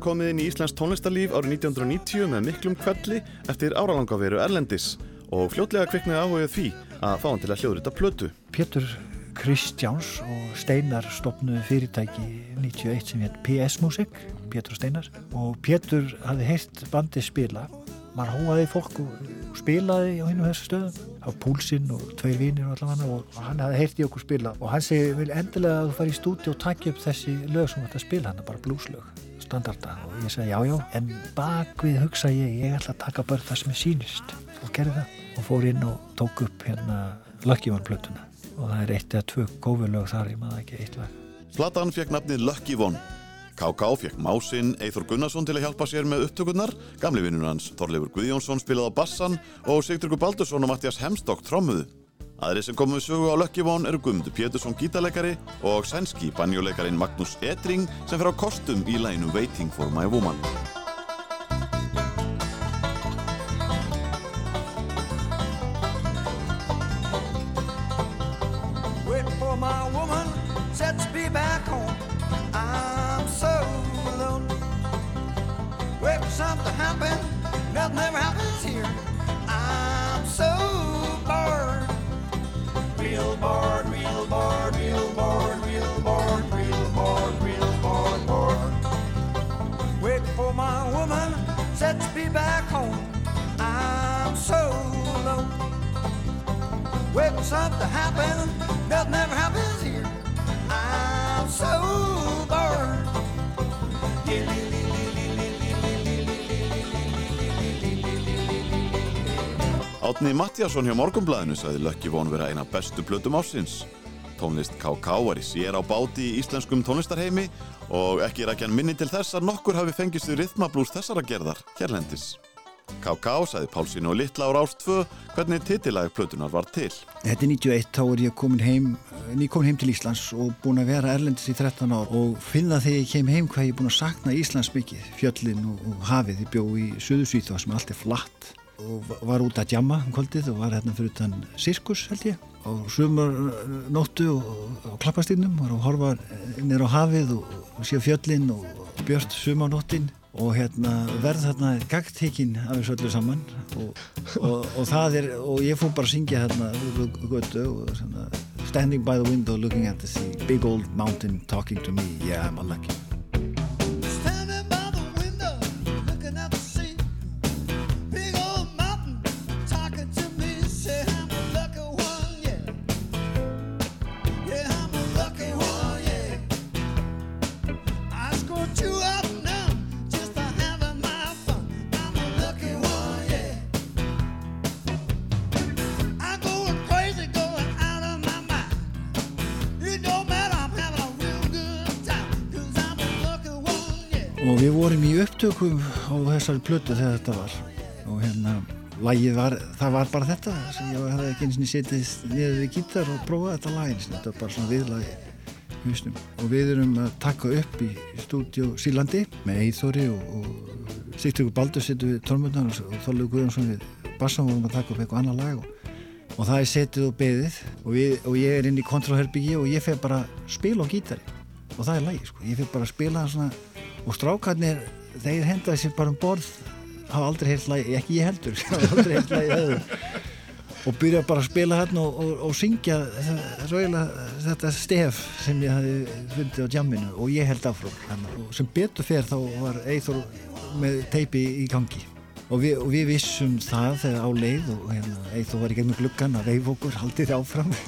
Hafði komið inn í Íslands tónlistarlíf árið 1990 með miklum kvelli eftir áralanga veru Erlendis. Og fljótlega kviknaði áhugað því að fá hann til að hljóðrita plötu. Pétur Kristjáns og Steinar stopnuðu fyrirtæki 91 sem hétt PS Music, Pétur og Steinar. Og Pétur hafði heyrt bandi spila. Maður hóaði fólk og spilaði á hinn og þessu stöðum á púlsinn og tveir vinir og allavega og hann hafði heyrt í okkur spila. Og hann segi vil endilega að þú fari í stúdi og takja upp þessi lög sem þetta spila hann er bara blúslög standarda og ég segi já já. En bakvið hugsa ég ég ætla að taka bara það sem er sínist og gerði það. Og fór inn og tók upp hérna Lucky One plötuna. Og það er eitt eða tvö gófulög þar, ég maður ekki eitt lag. Platan fekk nafnið Lucky One. KK fekk Másinn Eithor Gunnarsson til að hjálpa sér með upptökurnar, gamli vinnur hans Þorleifur Guðjónsson spilaði á bassan og Sigtryggur Baldursson og Mattias Hemstokk trommuðu. Aðri sem komu við sögu á One eru Guðmundur Pétursson gítarleikari og sænski banjuleikarin Magnús Edring sem fer á kostum í læginu Waiting for my woman. Something happen, nothing ever happens here. I'm so bored. Átni Mattiasson hjá Morgonblæðinu sagði Lucky One vera eina bestu plötum ásins. Tónlist KK var í sér á báti í íslenskum tónlistarheimi og ekki er ekki hann minni til þess að nokkur hafi fengist við rithmablús þessara gerðar hérlendis. KK sagði Pálsínu og Littla á Rás 2 hvernig titilæg plötunar var til. Þetta er 91, þá er ég komin heim, nýkomin heim til Íslands og búin að vera erlendis í 13 ár og finna þegar ég kem heim hvað ég er búin að sakna Íslands mikið, fjöllin og, og hafið. Ég bjó í Suðursvíð sem er alltaf flatt og var út að djamma um kvöldið og var hérna fyrir utan sirkus held ég og sumar nóttu og, og horfa nýra á hafið og, sé fjöllin og, björst sumarnóttin og hérna verð þarna gagdtekinn af þessu öllu saman. Og, og, og það er, og ég fór bara að syngja hérna götu og svona Standing by the window looking at the sea. Big old mountain talking to me. Yeah, I'm a lucky upptökum á þessari plötu þegar þetta var. Og hérna lagið var, það var bara þetta ég hafði ekki eins og setið niður við gítar og prófaði þetta lag eins og þetta var bara svona viðlagi hausnum. og við erum að taka upp í stúdíu Sílandi með Eithóri og, og Sigtryggur Baldur setur við tónmöndan og Þorlegu Guðjónsson við bassan og vorum að taka upp eitthvað annað lag og, og það er setið og beðið. Og, við, og ég er inn í kontrolherbyggi og ég fer bara að spila á gítari. Og það er lagi sko, ég fer bara að spila svona og strákarnir þeir hendaði sér bara um borð hafa aldrei heilt lagi, ekki ég heldur hafa aldrei heilt lagi öðrum og byrja bara að spila hérna og, og, og syngja rauðilega þetta stef sem ég hafi fundið á jamminu og ég held afró og sem betur fer þá var Eithor með teipi í gangi. Og við, og við vissum það þegar á leið og hérna, Eithor var í gegnum gluggan að veif okkur haldið áfram.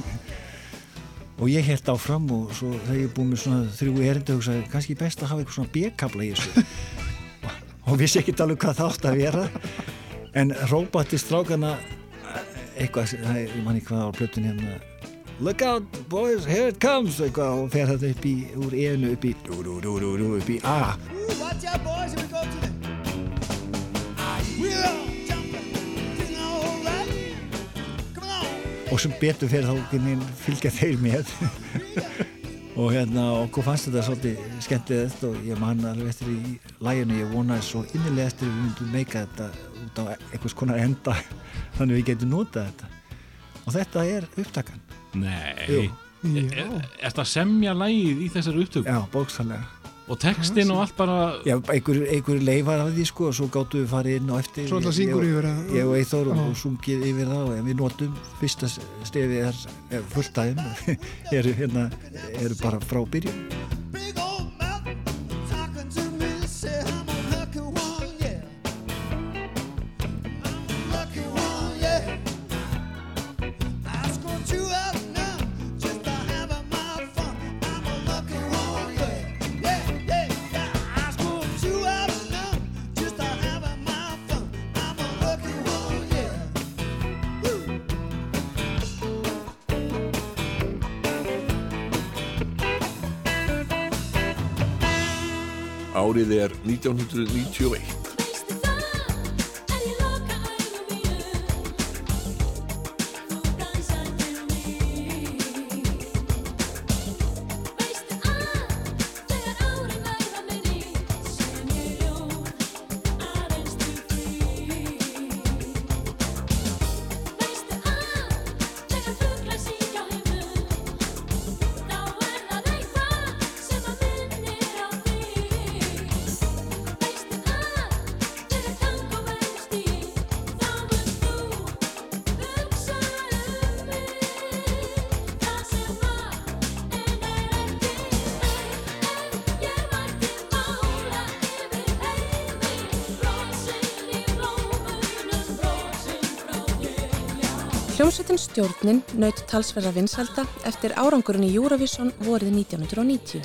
Og ég held áfram og svo þegar ég búið með svona þrjú erindu hugsaði kannski best að hafa eitthvað svona bjökkabla í þessu og vissi ekki alveg hvað það átt að vera en rópati strákana eitthvað, ég man ekki hvað á plötun hérna Look out boys, here it comes eitthvað, og fer þetta upp í, úr einu upp í dú, dú, dú, dú, dú, upp í A watch out, boys, here we go to the. We're all jumping, getting all right. Come on. og sem betur fyrir þá fylgja þeir með og hérna okkur fannst þetta svolítið skemmtilegt og ég man alveg eftir í læginu ég vonaði svo innilega eftir við myndum meika þetta út á einhvers konar enda þannig við getum notað þetta. Og þetta er upptakan. Nei, er, þetta semja lægið í þessari upptöku? Já, bókstallega og textin og allt bara já, einhver, einhver leifar af því sko og svo gáttu við farið inn og eftir Ég- að- ég og Eithor og, og sungið yfir það en við notum fyrsta stefi er, er fullt daginn eru, hérna, eru bara frá byrjun Árið er 1991. Hljómsveitin Stjórnin naut talsverða vinsalda eftir árangurinn í Eurovision vorið 1990.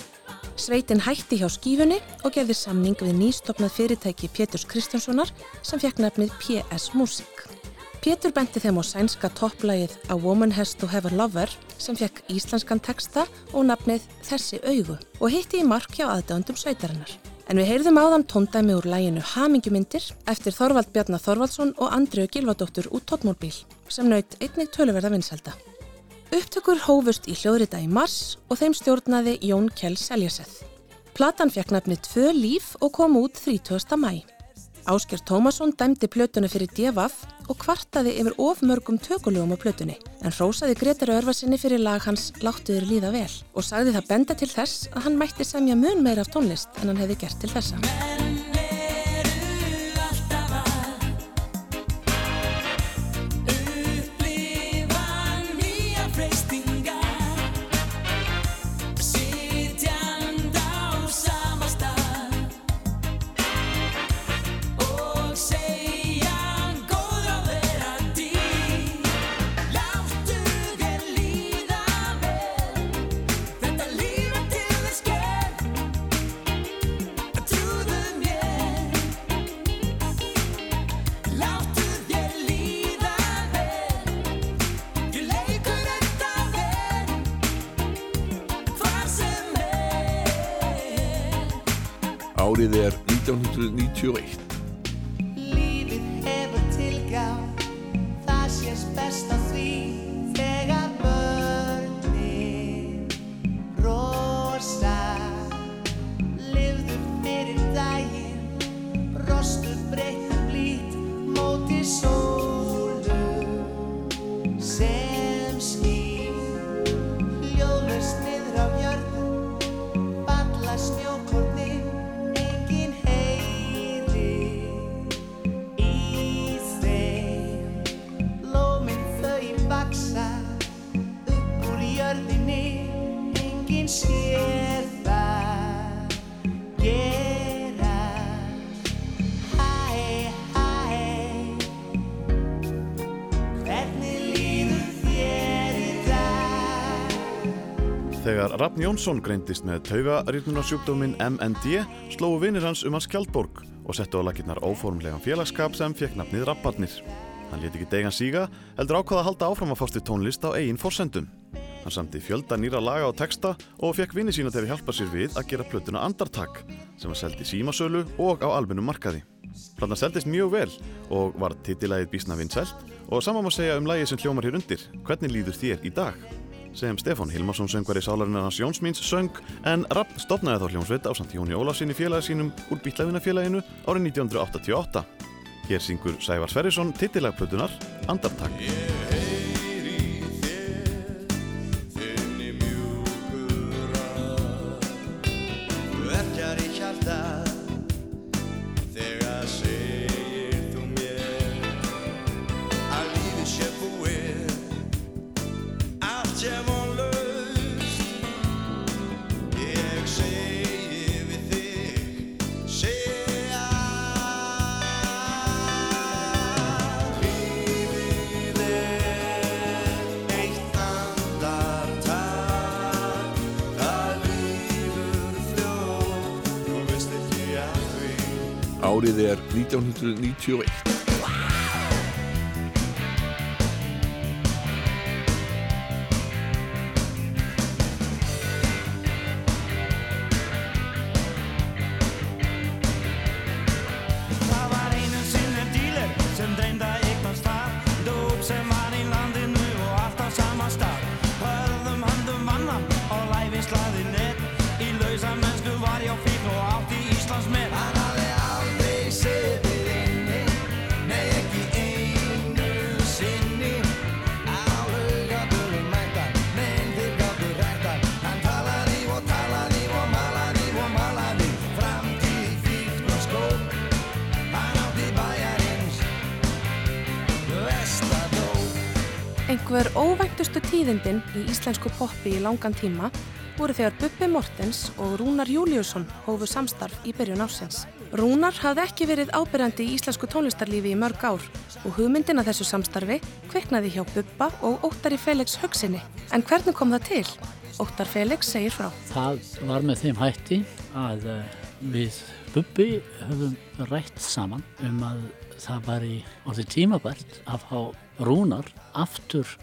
Sveitin hætti hjá skífunni og gerði samning við nýstopnað fyrirtæki Péturs Kristjánssonar sem fekk nefnið PS Music. Pétur benti þeim á sænska topplægið A Woman Has to Have a Lover sem fekk íslenskan texta og nafnið Þessi augu og hitti í mark hjá aðdöndum sveitarinnar. En við heyrðum áðan tóndæmi úr læginu Hamingjumindir eftir Þorvald Bjarnar Þorvaldsson og Andriu Gilvadóttur úr Tóttmórbíl sem naut einnig töluverða vinselda. Upptökur hófust í hljóðrita í mars og þeim stjórnaði Jón Kjell Seljaseth. Platan fekk nafnið Tvö líf og kom út 30. mæ. Ásker Tómasson dæmdi plötuna fyrir DFF og kvartaði yfir of mörgum tökulugum á plötunni en hrósaði Gretar Örvarsinni fyrir lag hans Láttuður líða vel og sagði það benda til þess að hann mætti semja mun meira af tónlist en hann hefði gert til þessa. Árið er 1991. Þegar Rafn Jónsson greindist með taugarýrnunarsjúkdómin MND slóu vinnir hans um hans Kjaldborg og settu á lakirnar óformlegan félagskap sem fekk nafnið Rapparnir. Hann lét ekki degan síga, heldur ákvaða að halda áfram að fást við tónlist á eigin forsendum. Hann samti fjölda nýra laga og texta og fekk vinni sína til að hjálpa sér við að gera plötuna Andartak sem var seldi símasölu og á albunum markaði. Platan seldist mjög vel og var titilæðið bísna vinsælt og saman má segja um lægið sem hljómar hér undir Hvernig líður þér í dag? Sem Stefán Hilmarsson söngvari sálarinn hans Jónsmíns söng en Rapp stopnaði þá hljómsveit á samt Jóni Ólafsinni félagi sínum úr Bíllæfinafélaginu árið 1988. Hér syngur Sævar Sverrisson titilagplötunar Andartak. verkjar Árið er 1991. tíðindin í íslensku poppi í langan tíma voru þegar Bubbi Mortens og Rúnar Júliusson hófu samstarf í byrjun ársins. Rúnar hafði ekki verið ábyrjandi í íslensku tónlistarlífi í mörg ár og hugmyndin að þessu samstarfi kviknaði hjá Bubba og Óttari Felix hugsinni. En hvernig kom það til? Óttar Felix segir frá. Það var með þeim hætti að eh, við Bubbi höfum rætt saman um að það var í orðið tímabært að fá rúnar aftur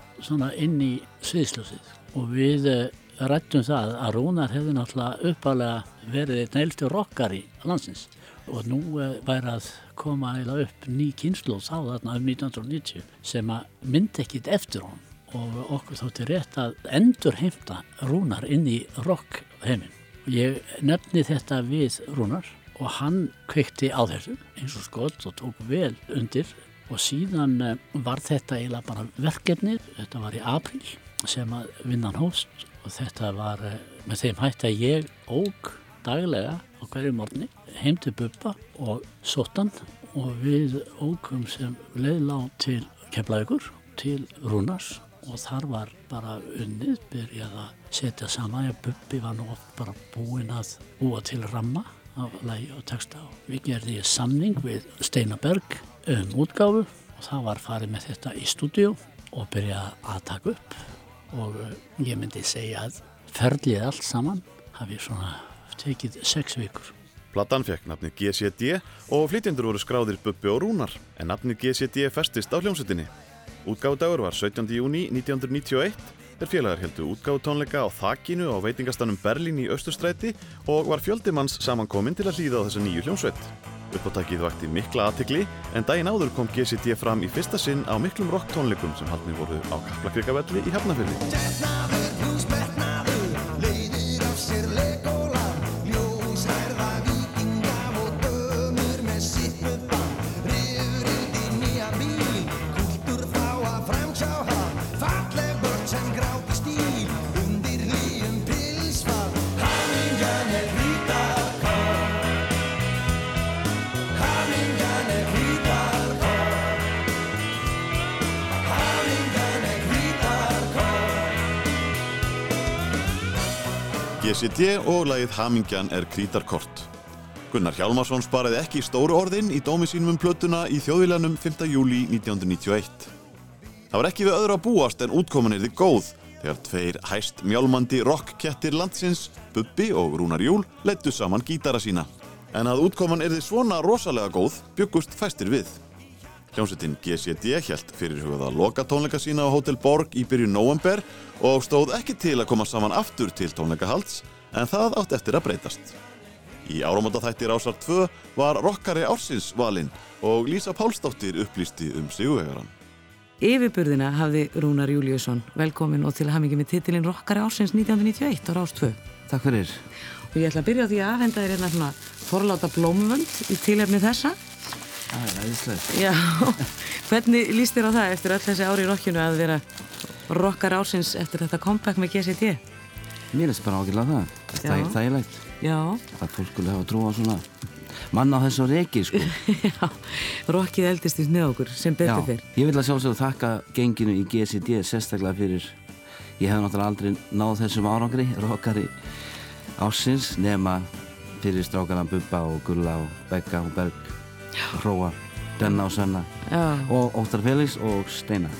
inn í sviðsljósið. Og við eh, rættum það að rúnar hefði náttúrulega uppalega verið einn eilsti rockari landsins. Og nú eh, væri að koma upp ný kynnslóð þá þarna um 1990 sem að myndi ekkit eftir honum. Og okkur þótti rétt að endur heimta Rúnar inn í rock heiminn. Ég nefni þetta við Rúnar og hann kveikti á þessu eins og skott og tók vel undir. Og síðan eh, var þetta eiginlega bara verkefnið, þetta var í apríl sem að vinnan hóst og þetta var eh, með þeim hætti að ég óg daglega á hverju morgni heim til Bubba og Sottan og við ógum sem leiðlá til Keflavíkur til Rúnars. Og þar var bara unnið, byrjað að setja saman, ég Bubbi var nú bara búinn að búa til ramma af lægi og texta og við gerði ég samning við Steinar Berg um útgáfu og það var farið með þetta í stúdíu og byrjað að taka upp og eh, ég myndi segja að ferlið allt saman hafi svona tekið sex vikur. Platan fekk nafnið GCD og flytjendur voru skráðir Bubbi og Rúnar en nafnið GCD festist á hljómsveitinni. Útgáfudagur var 17. júni 1991 þegar félagar heldu útgáfutónleika á þakinu á veitingastanum Berlín í Östurstræti og var fjöldimanns samankomin til að hlýða á þessa nýju hljómsveit. Uppáttakið vakti mikla aðtegli en daginn áður kom GCD fram í fyrsta sinn á miklum rock tónleikum sem haldni voru á Kaplakrikavelli í Hafnafjörði. GCD og lagið Hamingjan er krítarkort. Gunnar Hjálmarsson sparaði ekki stóru orðin í dómi sínum um plötuna í þjóðvílanum 5. júli 1991. Það var ekki við öðru að búast en útkoman er þið góð þegar tveir hæst mjálmandi rockkettir landsins, Bubbi og Rúnar Júl, leittu saman gítara sína. En að útkoman erði svona rosalega góð byggust fæstir við. Hljómsveitin GCD hjælt fyrir hugaða loka tónleika sína á Hotel Borg í byrju november og stóð ekki til að koma saman aftur til tónleikahalds en það átt eftir að breytast. Í áramóta þættir ásar 2 var rockari ársins valinn og Lísa Pálsdóttir upplýsti um sigurvegaran. Yfirburðina hafði Rúnar Júliusson velkomin og til að hafa mikið með titilinn Rokkari ársins 1991 á Rás 2 Takk fyrir. og ég ætla að byrja á því að afhenda þér hérna svona forláta blómvönd í tilefni þessa Það er æðislegt. Já, hvernig líst þér á það eftir öll þessi ári í rokkinu að vera Rokkari ársins eftir þetta comeback með GCD Mér er bara ágjörlega það. Það er þægilegt Já, að fólk skulle hafa trú á svona mann á þessu reiki, sko. já, rokkið eldist í með okkur sem betur fyrr ég vil að sjálfsögðu þakka genginu í GCD sérstaklega fyrir ég hef náttúrulega aldrei náð þessum árangri rockari ársins nema fyrir strákana Bubba og Gulla og Begga og Berg Hróa, Denna og Svenna Já. og Óttar Felix og Steina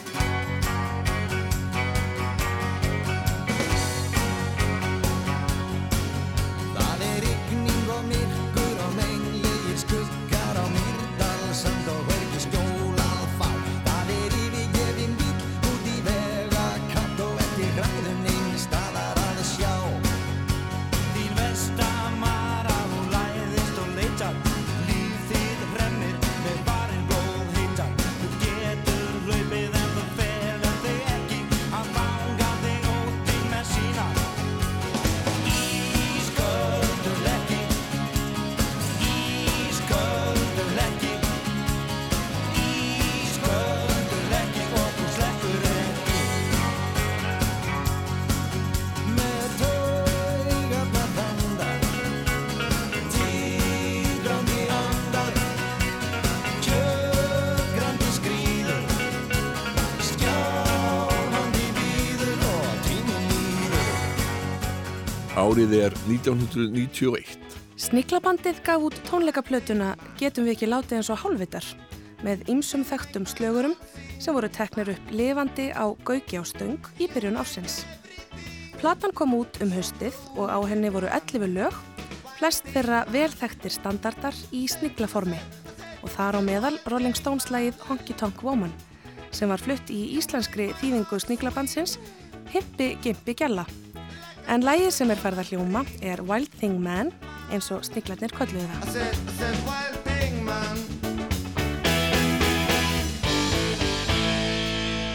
Árið er 1991. Sniklabandið gaf út tónleikaplötuna Getum við ekki látið eins og hálfvitar með ymsum þekktum slögurum sem voru teknir upp lifandi á Gauki á stöng í byrjun ársins. Platan kom út um haustið og á henni voru 11 lög, flest þeirra velþekktir standardar í sniklaformi og þar á meðal Rolling Stones lagið Honky Tonk Woman sem var flutt í íslenskri þýðingu sniklabandsins Hippi Gimpi Gjalla. En lægið sem er færð að hljóma er Wild Thing Man eins og sniklarnir kolluðu. I said, I said, wild thing, man.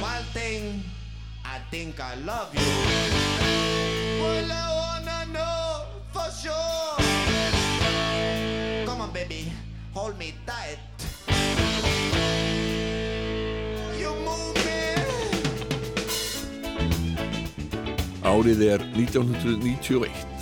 Wild thing, I think I love you. Well, I wanna know for sure. Come on, baby, hold me tight. Árið er 1991.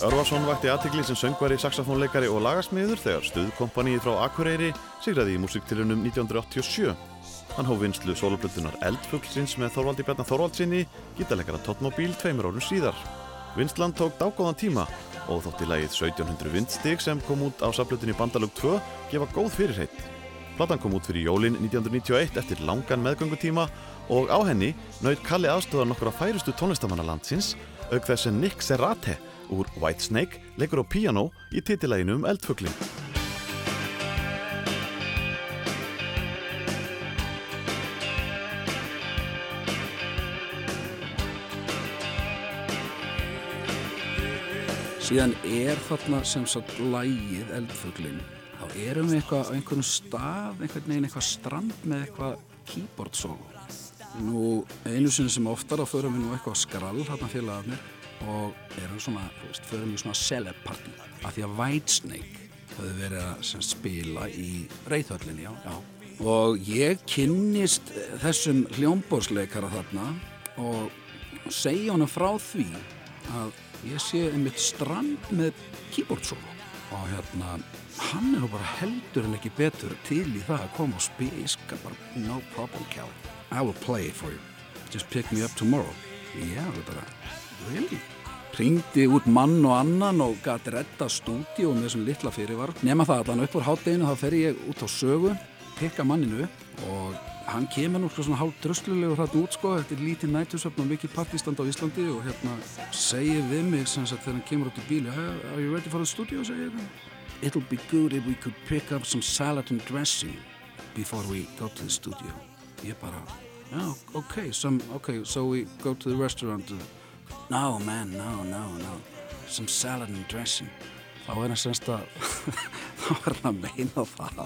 Örvarsson vakti aðtikli sem söngvari, saxofónleikari og lagasmiður þegar stuðkompaníið frá Akureyri sigraði í músiktilunum 1987. Hann hóf vinslu soloplötunar Eldfuglsins með Þorvaldi Bjarnar Þorvaldsinni, gítarleikara Totmobil tveimur árum síðar. Vinslan tók dágóðan tíma og þótti lagið 1700 vindstig sem kom út á saflutinni Bandalög 2 gefa góð fyrirheit. Platan kom út fyrir jólin 1991 eftir langan meðgöngutíma og á henni naut Kalli aðstöðar nokkura færustu tónlistamanna landsins auk þess sem Nick Serrate úr Whitesnake leikur á piano í titilæginu um eldfuglin. síðan er þarna sem sagt lægið eldfuglin þá erum við eitthvað á einhvern stað einhvern veginn eitthvað strand með eitthvað keyboard solo nú einu sinni sem oftar þá förum við nú eitthvað skrall þarna félagarnir og erum svona, þú veist, förum í svona celeb party af því að Whitesnake höfðu verið að spila í reyðhöllinni, já, já. Og ég kynnist þessum hljómbórsleikara þarna og segja honum frá því að ég sé einmitt strand með keyboard solo og hérna hann er nú bara heldur en ekki betur til í það að koma og spíska bara no problem Kelly. I will play it for you. Just pick me up tomorrow. Já, það er bara, really ringdi út mann og annan og gæti redda stúdíu með þessum litla fyrirvar nema það allan upp úr hátteginu þá fer ég út á sögu pikka manninu og hann kemur nú svona hálf dröslulegur hrætt út sko, er lítið nætusöfn og mikið partistand á Íslandi og hérna segir við mig sem sagt þegar hann kemur út í bíli Are you ready for the studio? segir ég It'll be good if we could pick up some salad and dressing before we go to the studio ég bara, yeah, okay, some, okay so we go to the restaurant no man, no, no, no. Some salad and dressing. Þá er hann semst að þá er hann að meina það.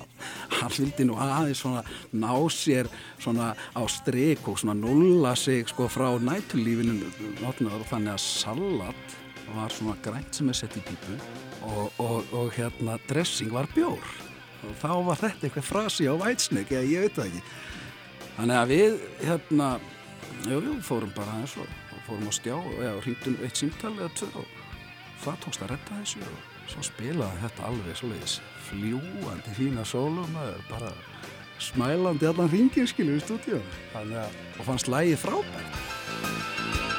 Hann vildi nú aðeins svona ná sér svona á strik og svona nulla sig sko frá nætulífinu og þannig að salat var svona grænt sem er sett í pípu og, og, og hérna dressing var bjór. Og þá var þetta eitthvað frasi á vætsnik eða ég veit það ekki. Þannig að við hérna jú, jú, fórum bara aðeins og fórum á stjá og hringdum eitt símtal eða tvö og það tókst að redda þessu og svo spilaði þetta alveg svoleiðis fljúandi fína sólum bara smælandi allan hringin skilur í stúdíu og fannst lægið frábært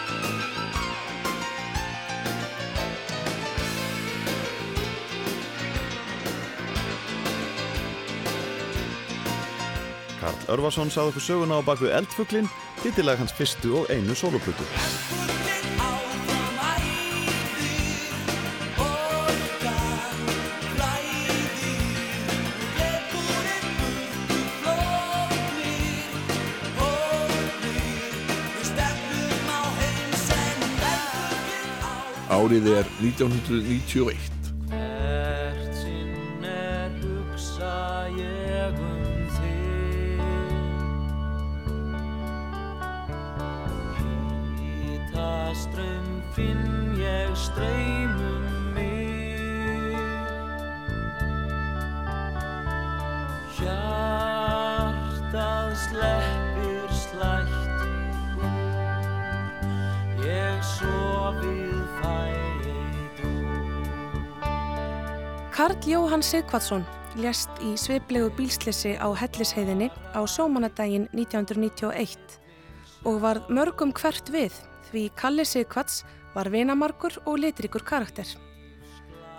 Karl Örvarsson sagði okkur söguna á bakvið Eldfuglin, hittilega hans fyrstu og einu sóluplutu. Árið er 1991. finn ég streymum mig. Hjartað sleppir slætt Ég sofið fæt Karl Jóhann Sigvatsson lést í sveiplegu bílslisi á Hellisheiðinni á sjómanadaginn 1991 og varð mörgum hvert við því Kalli Sigvats var vinamarkur og litrikur karakter.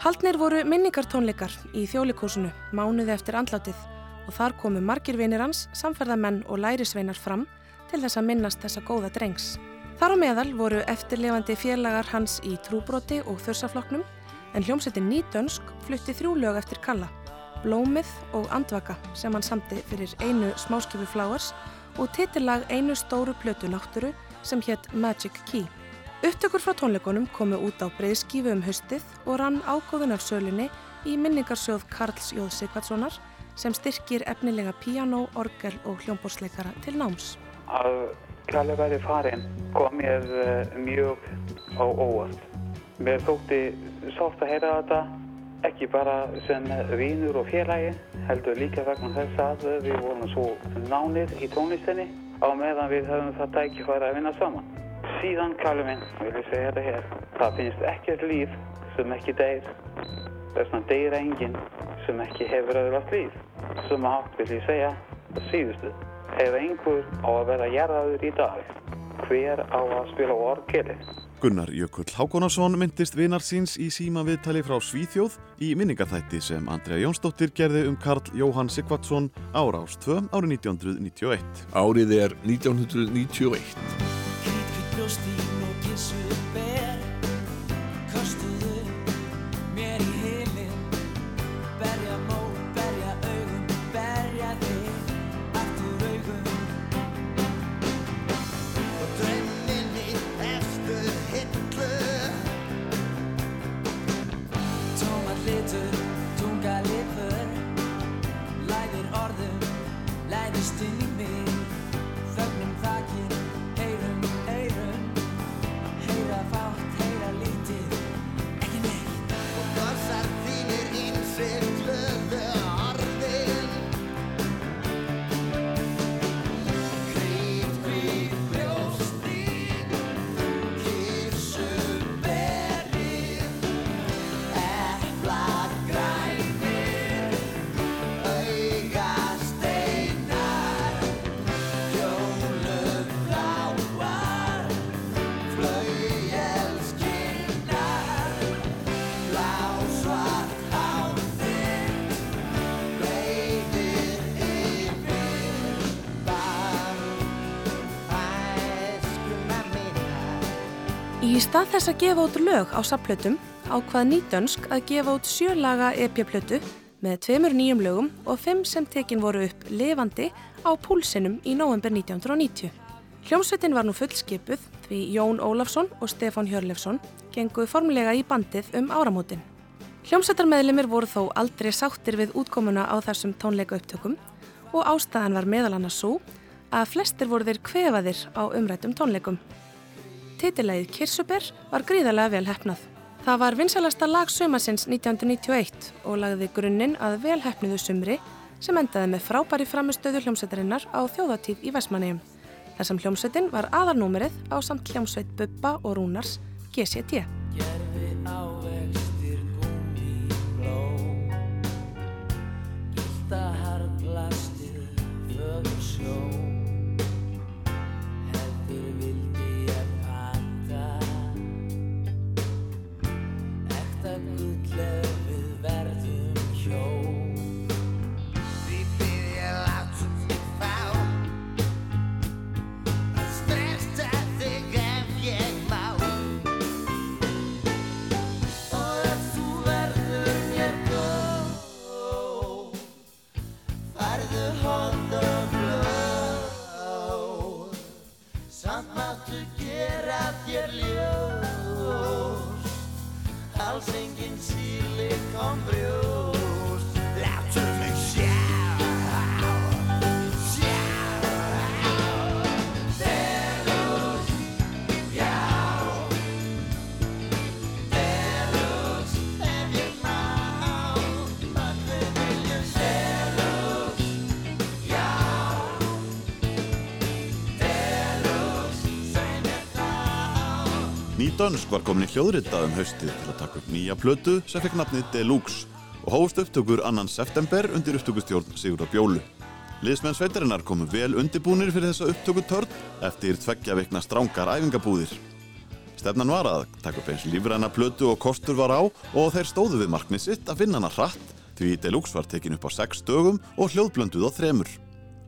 Haldnir voru minningartónleikar í þjólikúsinu mánuði eftir andlátið og þar komu margir vinir hans, samferðamenn og lærisveinar fram til þess að minnast þessa góða drengs. Þar á meðal voru eftirlefandi félagar hans í trúbroti og þursafloknum en hljómsettin Nýdönsk flutti þrjú lög eftir Kalla, Blómið og Andvaka sem hann samti fyrir einu smáskifu Flowers og titillag einu stóru plötu náttúru sem hétt Magic Key. Upptökur frá tónleikunum komu út á breiðskífu um haustið og rann ágóðun af sölinni í minningarsjóð Karls Jóð Sigvardssonar sem styrkir efnilega píanó, orgel og hljómbórsleikara til náms. að Kalli væri farinn kom mér eh, mjög á óvart. Mér þótti sátt að heyra þetta ekki bara sem vínur og félagi heldur líka vegna þess að við vorum svo nánir í tónlistinni á meðan við höfum það tækifæri að vinna saman. Síðan Kalli minn, vil ég segja þetta hér, það finnst ekkert líf sem ekki deyr. Þess vegna deyr enginn sem ekki hefur öðrulegt líf. Sem átt vil ég segja það síðustu. Ef einhver á að vera jarðaður í dag, hver á að spila á orgeli? Gunnar Jökull Hákonarsson myndist vinar síns í síma viðtali frá Svíþjóð í minningarþætti sem Andrea Jónsdóttir gerði um Karl Jóhann Sigvardsson ára ást 2 árið 1991. Árið er 1991. los días. Í stað þess að gefa út lög á sapplötum ákvað nýdönsk að gefa út sjölaga EP-plötu með tveimur nýjum lögum og fimm sem tekin voru upp lifandi á púlsinum í november 1990. Hljómsveitin var nú fullskipuð því Jón Ólafsson og Stefán Hjörlefsson genguð formlega í bandið um áramótin. Hljómsveitarmeðlimir voru þó aldrei sáttir við útkomuna á þessum tónleika upptökum og ástæðan var meðal annars svo að flestir voru þeir kvefaðir á umrættum tónleikum. Titilægið Kirsuber var gríðarlega vel hefnað. Það var vinsalasta lag sömasins 1991 og lagði grunninn að vel hefniðu sumri sem endaði með frábæri framistöðu hljómsveitarinnar á þjóðatíð í Vestmannegjum. Þar sem hljómsveitin var aðarnúmerið á samt hljómsveit Bubba og Rúnars GCT. Dönsk var komin í hljóðrita um haustið til að taka upp nýja plötu sem fekk nafnið Deluxe og hófst upptökur annan september undir upptökustjórn Sigurðar Bjólu. Liðsmenn sveitarinnar komu vel undirbúnir fyrir þessa upptökutörn eftir tveggja vikna strángar æfingabúðir. Stefnan var að taka upp eins lífræna plötu og kostur var á og þeir stóðu við markmið sitt að finna hana hratt því Deluxe var tekin upp á sex dögum og hljóðblönduð á þremur.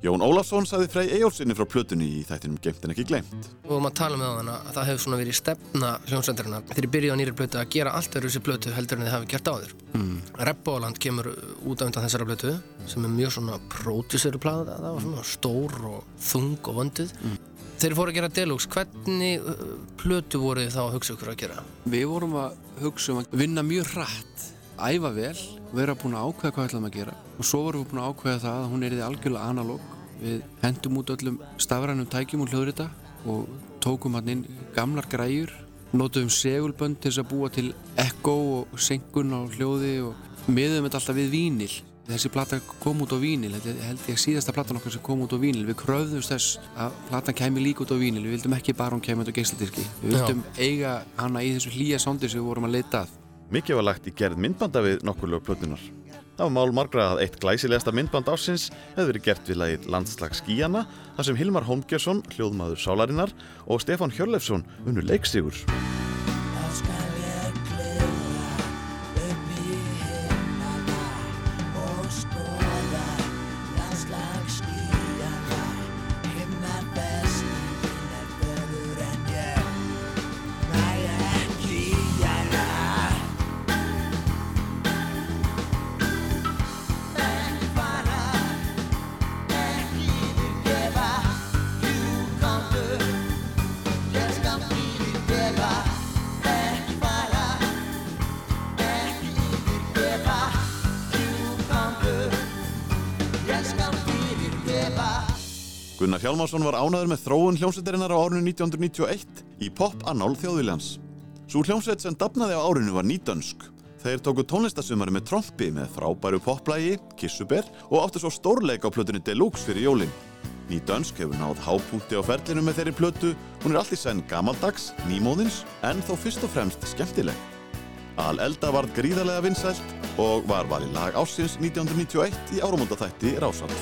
Jón Ólafsson sagði Frey Eyjólfsinni frá plötunni í þættinum Gemt en ekki glemt. og vorum að tala með hana að það hefur svona verið stefna hljómsveitarina þegar ég byrjuði á nýri plötu að gera allt öðru þessi plötu heldur en þið hafi gert áður mm. Rebbóland kemur út af undan þessara plötu sem er mjög svona pródúseru plata, það var svona stór og þung og vönduð Þeir fóru að gera Deluxe, hvernig uh, plötu voru þið þá að hugsa ykkur að gera? Við vorum að hugsa um að vinna mjög hratt, æfa vel, vera búin að ákveða hvað ætlum að gera og svo vorum við búin að ákveða það að hún er í algjörlega analóg. Við hendum út öllum stafrænum tækjum og hljóðrita og tókum hann inn gamlar græjur, notuðum segulbönd til þess að búa til ekko og senkun á hljóði og miðum þetta alltaf við vínil. Þessi plata kom út á vínil, þetta held ég síðasta platan okkar sem kom út á vínil. Við kröfðumst þess að platan kæmi líka út á vínil, við vildum ekki bara hún kæmi út á geisladiski. Við vildum eiga hana í þessu hlýja sondir sem við vorum að leita að. Mikið var lagt í gerð myndbanda við nokkur lög plötunar. Það var mál margra að eitt glæsilegasta myndband ársins hefði verið gert við lagið Landslag skíjana þar sem Hilmar Holmgjörsson, hljóðmaður Sálarinnar og Stefán Hjörlefsson unnu leiksigur. Gunnar Hjálmarsson var ánæður með þróun hljómsveitarinnar á árinu 1991 í Pop Annál þjóðviljans. Svo hljómsveit sem dafnaði á árinu var nýdönsk. Þeir tóku tónlistasumari með trompi með frábæru poplægi, kissuber og áttu svo stórleik á plötunni Deluxe fyrir jólin. Nýdönsk hefur náð hápunkti á ferlinu með þeirri plötu, hún er allt í senn gamaldags, nýmóðins, en þó fyrst og fremst skemmtileg. Al Elda varð gríðarlega vinsælt og var valið lag ásins 1991 í áramóndaþætti Rásar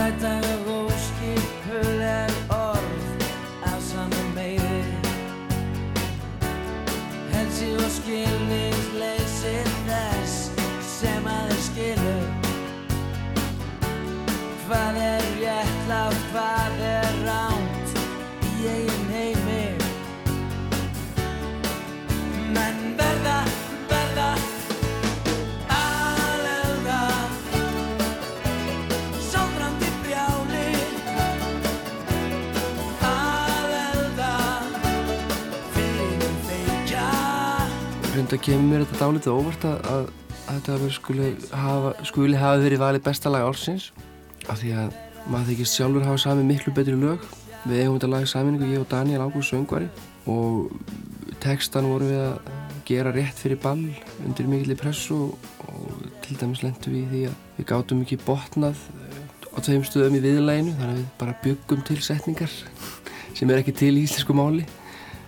2. Þrúuna reyði Þrætaleg óskipuleg orð af saman meiri Helsi og skilningsleysi þess sem að þið skilur Hvað er rétt kalla hvað Reynda kemur mér þetta dálítið óvart að, að, að þetta skuli hafa, skuli hafa verið valið besta lag ársins. Af því að maður þykist sjálfur hafa samið miklu betri lög. Við eigum þetta lag í saminningu, ég og Daniel Ágúst söngvari. Og textan vorum við að gera rétt fyrir ball undir mikilli pressu og, til dæmis lendum við í því að við gátum ekki botnað eh, á tveim stöðum í viðlæginu þannig að við bara byggum til setningar sem er ekki til í íslensku máli.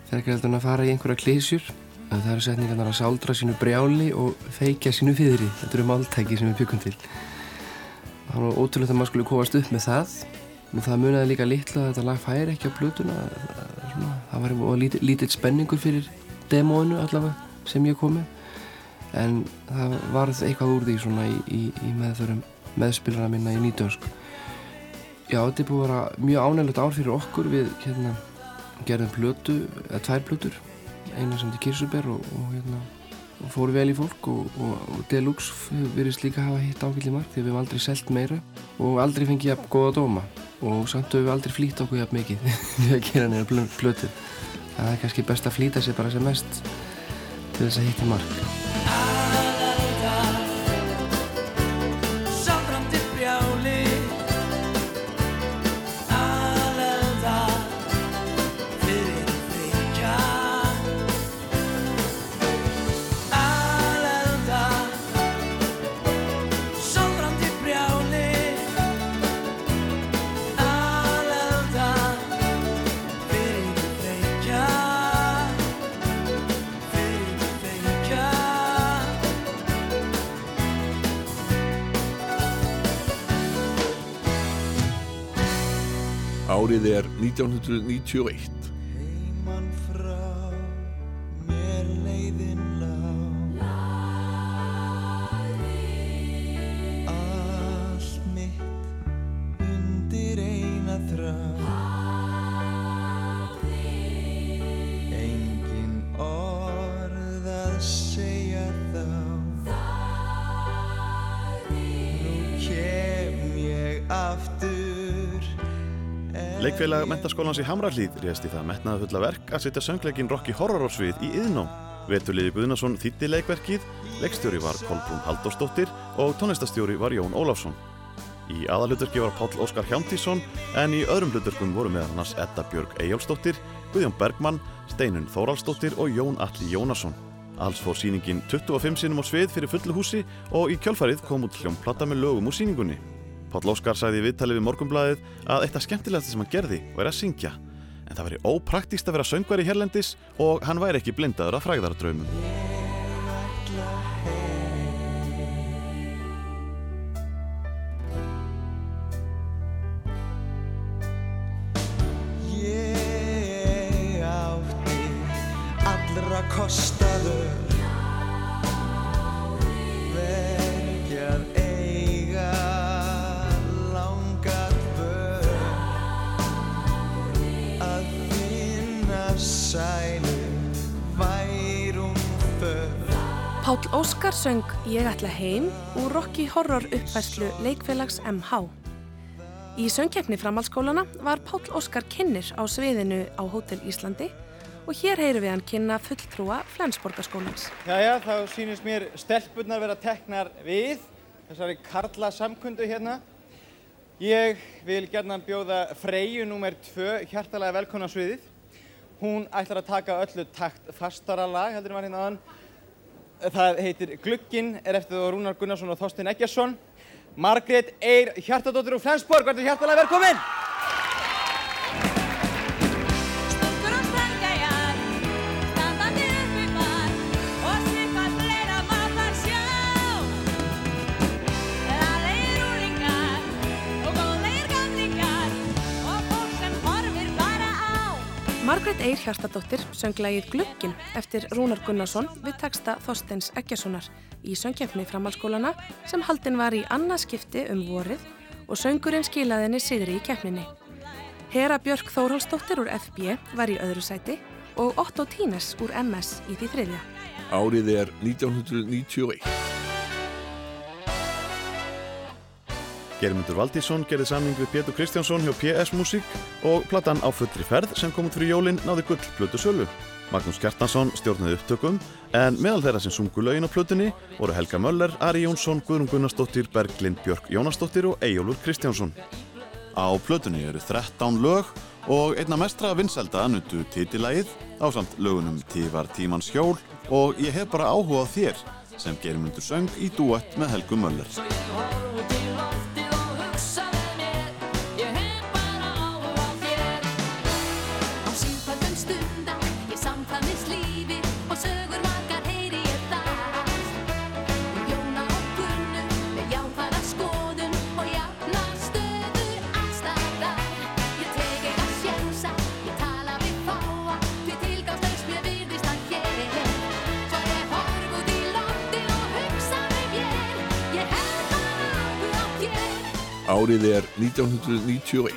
Þegar ekki heldur að fara í einhverja klísjur það eru setningarnar að sáldra sínu brjáli og feikja sínu fyrri þetta eru máltæki sem við byggum til. Það var ótrúlega að maður skulle komast upp með það og það muniði líka litla að þetta lag færi ekki á blötuna Svona, það var lítill, lítill spenningur fyrir demóinu allavega sem ég komi en það varð eitthvað úr því svona í, í, í meðförum meðspilana minna í nýtönsk já, þetta er búið að vera mjög ánægilegt ár fyrir okkur. Við hérna gerðum plötu, eða tvær plötur eina sem til Kirsuber og, og hérna og fóru vel í fólk og, og, Deluxe virðist líka hafa hitt ákveldi mark því við hefum aldrei selt meira og aldrei fengið jafn góða dóma. Og samt höfum við aldrei flýtt okkur jafn mikið við að gera neina plötu það er kannski best að flýta sér bara sem mest til þess að hitta mark Árið er 1991. Leikfélag mentaskólans í Hamrallíð réðst í það metnaða fulla verk að setja söngleikin Rocky Horror Svið í yðnám. Veturliði Guðnason þýtti leikverkið, leikstjóri var Kolbrún Halldórsdóttir og tónlistastjóri var Jón Ólafsson. Í aðalhuturki var Páll Óskar Hjántísson en í öðrum hluturkum voru meðal annars Edda Björg Eyjálsdóttir, Guðjón Bergmann, Steinun Þóraldsdóttir og Jón Alli Jónasson. Alls fór síningin 25 sinum á svið fyrir fullu húsi og í kjálfarið kom út hljómplata með lögum úr síningunni. Páll Óskar sagði í viðtali við Morgunblæðið að eitt af skemmtilegasta sem hann gerði væri að syngja. En það væri ópraktíst að vera söngvari hérlendis og hann væri ekki blindaður af frægðaradraumum. Páll Óskar söng Ég ætla heim úr Rocky Horror uppfærslu leikfélags MH. Í söngkeppni framhaldsskólana var Páll Óskar kynnir á sviðinu á Hótel Íslandi og hér heyrum við hann kynna fulltrúa Flensborgarskólans. Jæja, þá sýnist mér stelpurnar vera teknar við þessari karla samkundu hérna. Ég vil gerna bjóða Freyju nr. 2 hjartalega velkona sviðið. Hún ætlar að taka öllu takt fastara lag, heldur maður hérna aðan. Það heitir Glugginn, er eftir þú Rúnar Gunnarsson og Þorstein Eggjarsson. Margrét Eir Hjartadóttir úr Flensborg, verður hjartalega velkomin! Margrét Eir Hjartadóttir söng lagið Glugginn eftir Rúnar Gunnarsson við texta Þorsteins Eggjarssonar í söngkeppni framhalskólana sem haldin var í annað skipti um vorið og söngurinn skilaði henni sigri í keppninni. Hera Björk Þórhálsdóttir úr FB var í öðru sæti og Otto Tínes úr MS í því þriðja. Árið er 1991. Geirmundur Valdísson gerði samning við Pétur Kristjánsson hjá PS Music og platan Á fullri ferð sem kom út fyrir jólinn náði gull plötu sölu. Magnús Kjartansson stjórnaði upptökum en meðal þeirra sem sungu lögin á plötunni voru Helga Möller, Ari Jónsson, Guðrún Gunnarsdóttir, Berglind Björk Jónasdóttir og Eyjólfur Kristjánsson. Á plötunni eru 13 lög og einna mestra vinselda nuttu titilægið á samt lögunum Tívar tímans hjól og ég hef bara áhuga á þér sem Geirmundur söng í duett með Helgu Möller. Árið er 1991.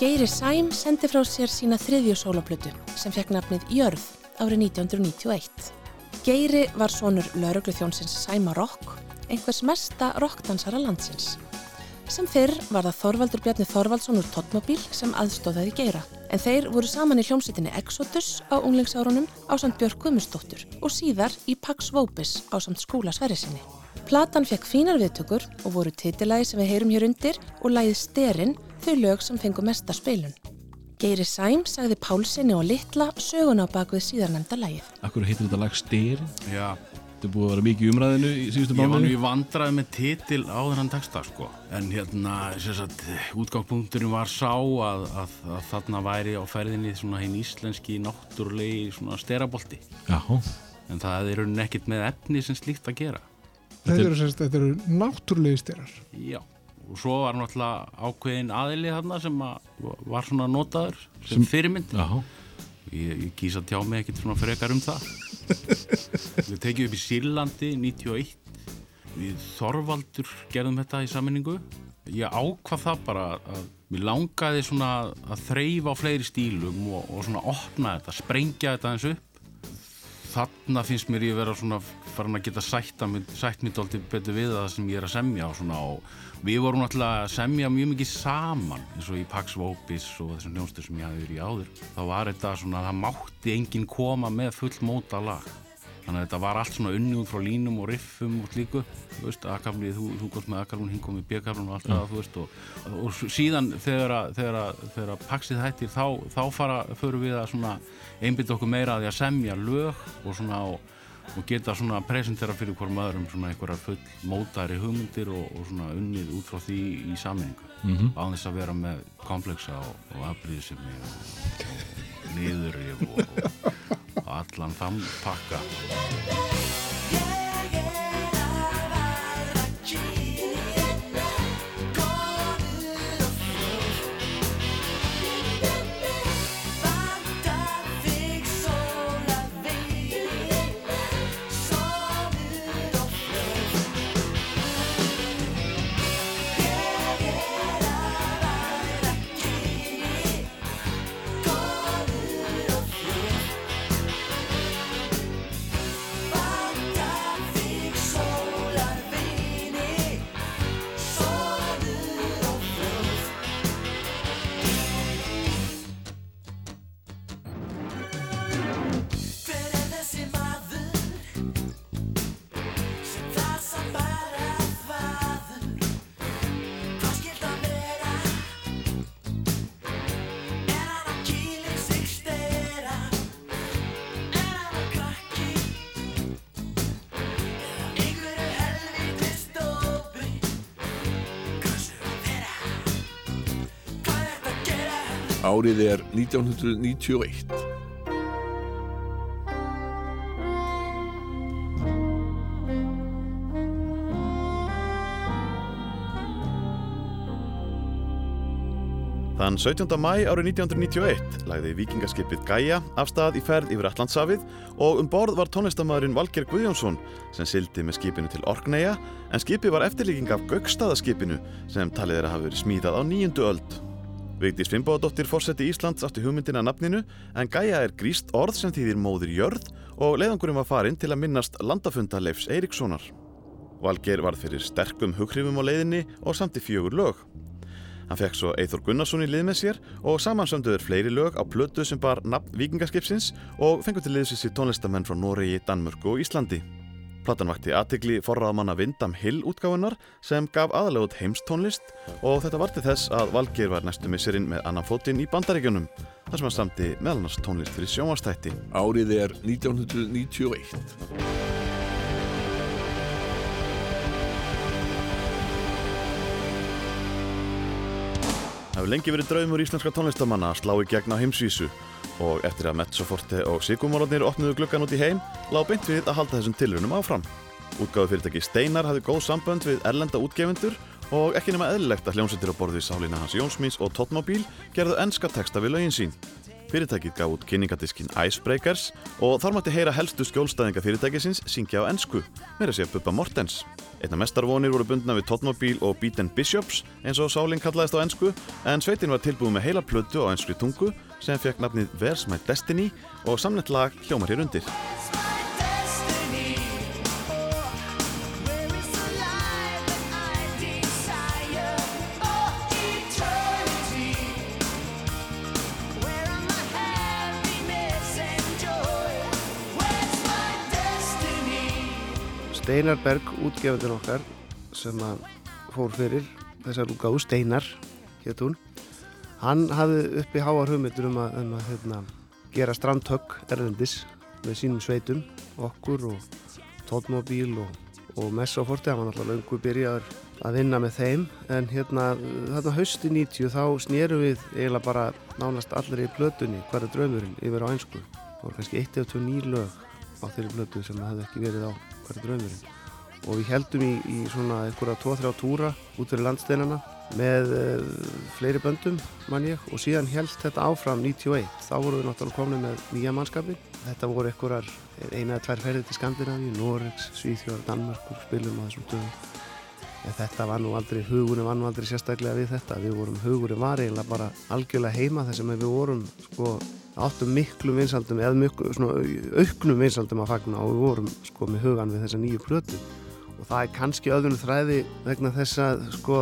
Geiri Sæm sendi frá sér sína þriðju sólaplötu sem fekk nafnið Jörð árið 1991. Geiri var sonur laurugluþjónsins Sæma Rock, einhvers mesta rockdansara landsins. Sem fyrr var það Þorvaldur Bjarni Þorvaldsson úr Totmobil sem aðstóðaði Geira. En þeir voru saman í hljómsveitinni Exodus á unglingsárunum á samt Björk Guðmustóttur og síðar í Pax Vopis á samt skúla Sverrisinni. Platan fekk fínar viðtökur og voru titilagi sem við heyrum hér undir og lagið Sterinn þau lög sem fengu mesta spilun. Geiri Sæm sagði Pálsinni og Littla söguna á bakvið síðarnemda lagið. Akkur heitir þetta lag Styrin? Já. Þetta búið að vera mikið umræðinu í síðustu Ég var nú í vandraði með titil á þennan texta sko. En hérna, sem sagt, útgangspunkturinn var sá að, að, að þarna væri á ferðinni svona hinn íslenski náttúrulegi svona sterabolti. Já. En það er raunin ekkert með efni sem slíkt að gera. Þetta eru, semst, þetta eru náttúrulegi styrar. Já. Og svo var náttúrulega ákveðin aðili þarna sem að var svona notaður sem, Sem- fyrirmynd. Já. Ég, ég kýsa tjá mig ekkert svona frekar um það. Við tekjum upp í Sýrlandi 91. Við Þorvaldur gerðum þetta í sammenningu. Ég ákvað það bara að mér langaði svona að þreyfa á fleiri stílum og, og svona opna þetta, sprengja þetta eins upp. Þarna finnst mér ég vera svona farin að geta sætt, að, mér dálítið betur við það sem ég er að semja svona og við vorum náttúrulega að semja mjög mikið saman eins og í Pax Vopis og þessum hljónstur sem ég hafi verið í áður. Þá var þetta svona, það mátti enginn koma með full móta lag. Þannig að þetta var allt svona unni út frá línum og riffum og slíku, þú veist, A-kaflið, þú, þú komst með A-kaflun, hinn kom með B-kaflun og allt það, þú veist, og, og síðan þegar, að- þegar, að- þegar að paksið hættir, þá, þá fara, förum við að svona einbytta okkur meira að því að semja lög og svona og, og geta svona presentera fyrir hverjum öðrum svona einhverjar full mótari hugmyndir og, og svona unnið út frá því í sammenningu Mhm. á þess að vera með kompleksa og, og afbríðisemi og niðurrif og, og, og allan þann pakka Árið er 1991. Þann 17. mæ árið 1991 lagði vikingaskipið Gaia af stað í ferð yfir Allandshafið og um borð var tónlistamæðurinn Valger Guðjónsson sem sildi með skipinu til Orkneya en skipið var eftirlíking af Gaukstaðaskipinu sem talið er að hafa verið smíðað á nýjundu öld. Vigdís Fimboðadóttir fórseti Íslands átti hugmyndina nafninu en Gaia er gríst orð sem þýðir móðir jörð og leiðangurinn var farinn til að minnast landafunda Leifs Eiríkssonar. Valgeir varð fyrir sterkum hughrifum á leiðinni og samti fjögur lög. Hann fekk svo Eithor Gunnarsson í lið með sér og samansönduður fleiri lög á plötu sem bar nafn vikingaskipsins og fengur til liðsins í tónlistamenn frá Noregi, Danmörku og Íslandi. Platan vakti aðtegli forraðamanna Vindam Hill útgáfunar sem gaf aðalega út heimstónlist og þetta var til þess að Valgeir var næstu misserinn með annan fótinn í bandaríkjunum þar sem hann samti meðal annars tónlist fyrir sjónvastætti. Árið er 1991. Það hefur lengi verið draumur íslenska tónlistamanna að slá í gegn á heimsvísu og eftir að Mezzoforte og Sigumorlarnir opnuðu gluggan út í heim lág beint við að halda þessum tilrunum áfram. Útgáðu fyrirtæki Steinar hafði góð sambönd við erlenda útgefundur og ekki nema eðlilegt að hljómsveitir á borði Sálína Hans Jónsmís og Totmobil gerðu enska texta við lögin sín. Fyrirtækið gaf út kynningadiskin Icebreakers og þar mátti heyra helstu skjólstæðinga fyrirtækisins syngja á ensku, meira sé Bubba Mortens. Einna mestarvonir voru bundna við Totmobil og Beat and Bishops eins og Sálin kallaðist á ensku en sveitin var tilbúið með heila plötu á enskri tungu sem fekk nafnið Where's My Destiny og samnett lag hljómar hér undir. Steinar Berg, útgefandinn okkar sem að fór fyrir þessar útgáðu, Steinar hétt hún hann hafði uppi háar hugmyndur um að, um að hérna, gera strandhögg erlendis með sínum sveitum okkur og tótmóbíl og, og Messaforti, hann var náttúrulega löngu byrjaður að vinna með þeim. En hérna þarna hausti 90 þá snérum við eiginlega bara nánast allir í plötunni hverja draumurinn yfir á einsku það voru kannski 1 eða 2 nýr lög á þeirri plötu sem hefði ekki verið á hverja draumurinn. Og við heldum í, í svona einhverja 2-3 túra út fyrir landsteinana með uh, fleiri böndum mann ég og síðan held þetta áfram 91 þá vorum við náttúrulega komin með nýja mannskapi þetta voru einhverjar eina eða tvær ferðir til Skandinavíu, Noregs, Svíþjóðar, Danmörkur spilum á þessum dögum. En þetta var nú aldrei, hugurinn var nú aldrei sérstaklega við þetta, við vorum, hugurinn var eiginlega bara algjörlega heima þess að við vorum sko, áttum miklu vinsaldum eða miklu, svona, auknum vinsaldum að fagna og við vorum sko með hugan við þessa nýju plötu. og það er kannski öðrun þræði vegna þess að sko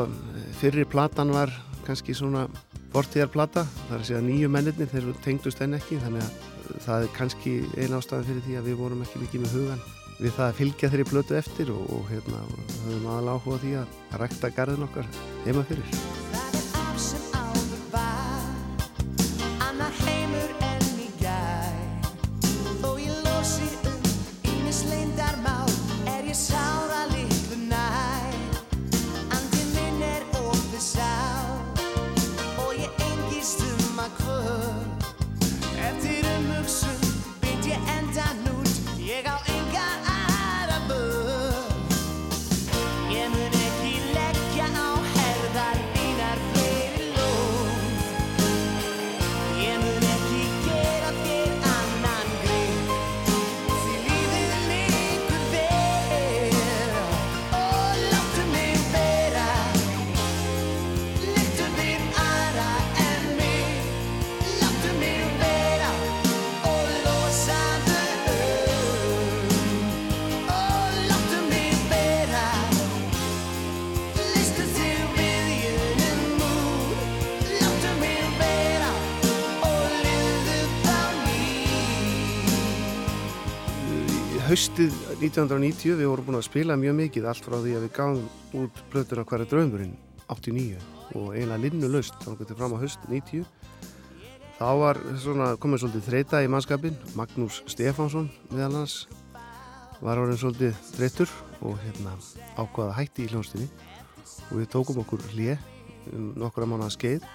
fyrri platan var kannski svona fortíðarplata, það er að segja nýju mennirnir þeir tengdust enn ekki þannig að það er kannski eina ástæði fyrir því að við vorum ekki mikið með hugan við það að fylgja þeirri plötu eftir og, og hérna höfum aðal áhuga því að rækta garðin okkar heima fyrir haustið 1990 við vorum búin að spila mjög mikið allt frá því að við gáum út plötuna hverja draumurinn? 89 og eiginlega linnu laust þá getur fram á haust 90 þá var svona komið svolítið þreita í mannskapin Magnús Stefánsson meðal hans var orðin svolítið þreyttur og hérna ákvaða hætti í hljónstinni og við tókum okkur hlje um nokkura mánuða skeið.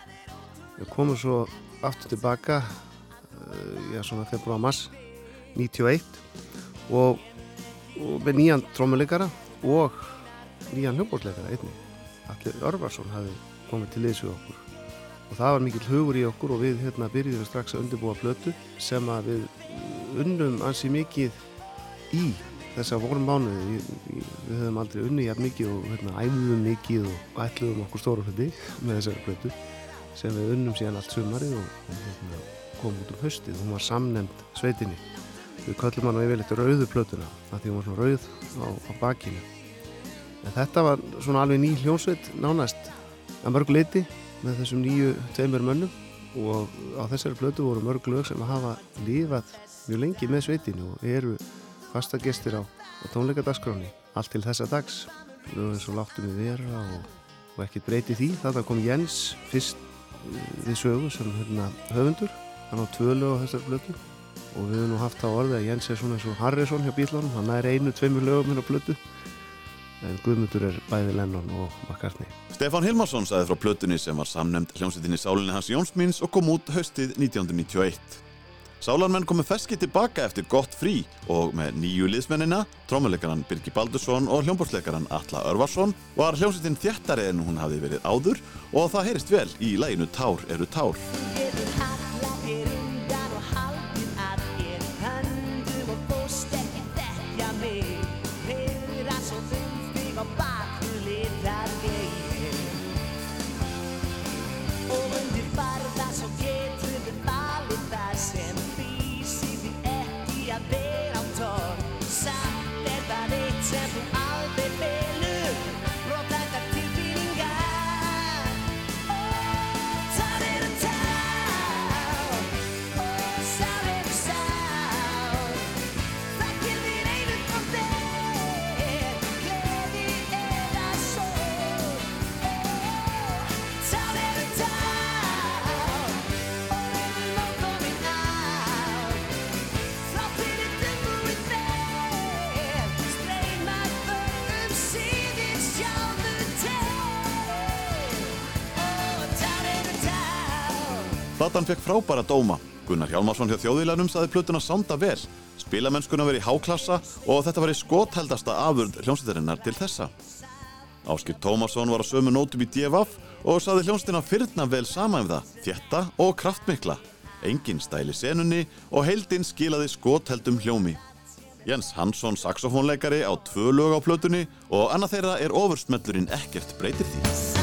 Við komum svo aftur tilbaka uh, já svona februar mars 91 og, og með nýjan trómuleikara og nýjan hljómbórsleikara einnig. Allir Örvarsson hafi komið til liðs við okkur. Og það var mikill hugur í okkur og við hérna byrjuðum strax að undirbúa plötu sem að við unnum ansi mikið í þessa vorum mánuði við, við, höfum aldrei unni jafn mikið og hérna æfðum mikið og ætluðum okkur stóra hluti með þessari plötu sem við unnum síðan allt sumarið og, og hérna, kom út um haustið. Hún var samnemnd sveitinni við köllum hann á yfirleitt rauðu plötuna af því hún var svona rauð á, á bakinu. En þetta var svona alveg ný hljónsveit nánast að mörg leiti með þessum nýju tveimur mönnum. Og á þessari plötu voru mörg lög sem hafa lífað mjög lengi með sveitinu og eru fasta gestir á, á tónleikadaskráni allt til þessa dags lög eins og láttum við vera og, og ekkert breyti því. Þarna kom Jens fyrst við sögu sem hérna, höfundur. Hann á tvö lög á þessari plötu og við höfum nú haft það orðið að Jens er svona eins og Harrison hjá bílunum hann er einu, tveimur lögum hérna á plötu en Guðmundur er bæði Lennon og McCartney Stefán Hilmarsson sagði frá plötunni sem var samnemnd hljómsveitinni Sálinni hans Jónsmíns og kom út haustið 1991. Sálarmenn komu feski tilbaka eftir gott frí og með nýju liðsmennina, trómuleikaran Birgi Baldursson og hljómborsleikaran Alla Örvarsson var hljómsveitin þjættari en hún hafði verið áður og það heyrist vel í læginu Tár eru tár. Platan fekk frábæra dóma. Gunnar Hjálmarsson hjá þjóðvílanum saði plötuna sanda vel, spilamennskuna verið í háklassa og þetta var í skotheldasta afurð hljómsveitarinnar til þessa. Áskip Tómasson var á sömu nótum í DFF og saði hljómsveitina fyrna vel sama um það, þjætta og kraftmikla. Engin stæli senunni og heildinn skilaði skotheldum hljómi. Jens Hansson saxofónleikari á tvö lög á plötunni og annað þeirra er ofursmellurinn ekkert breytir því.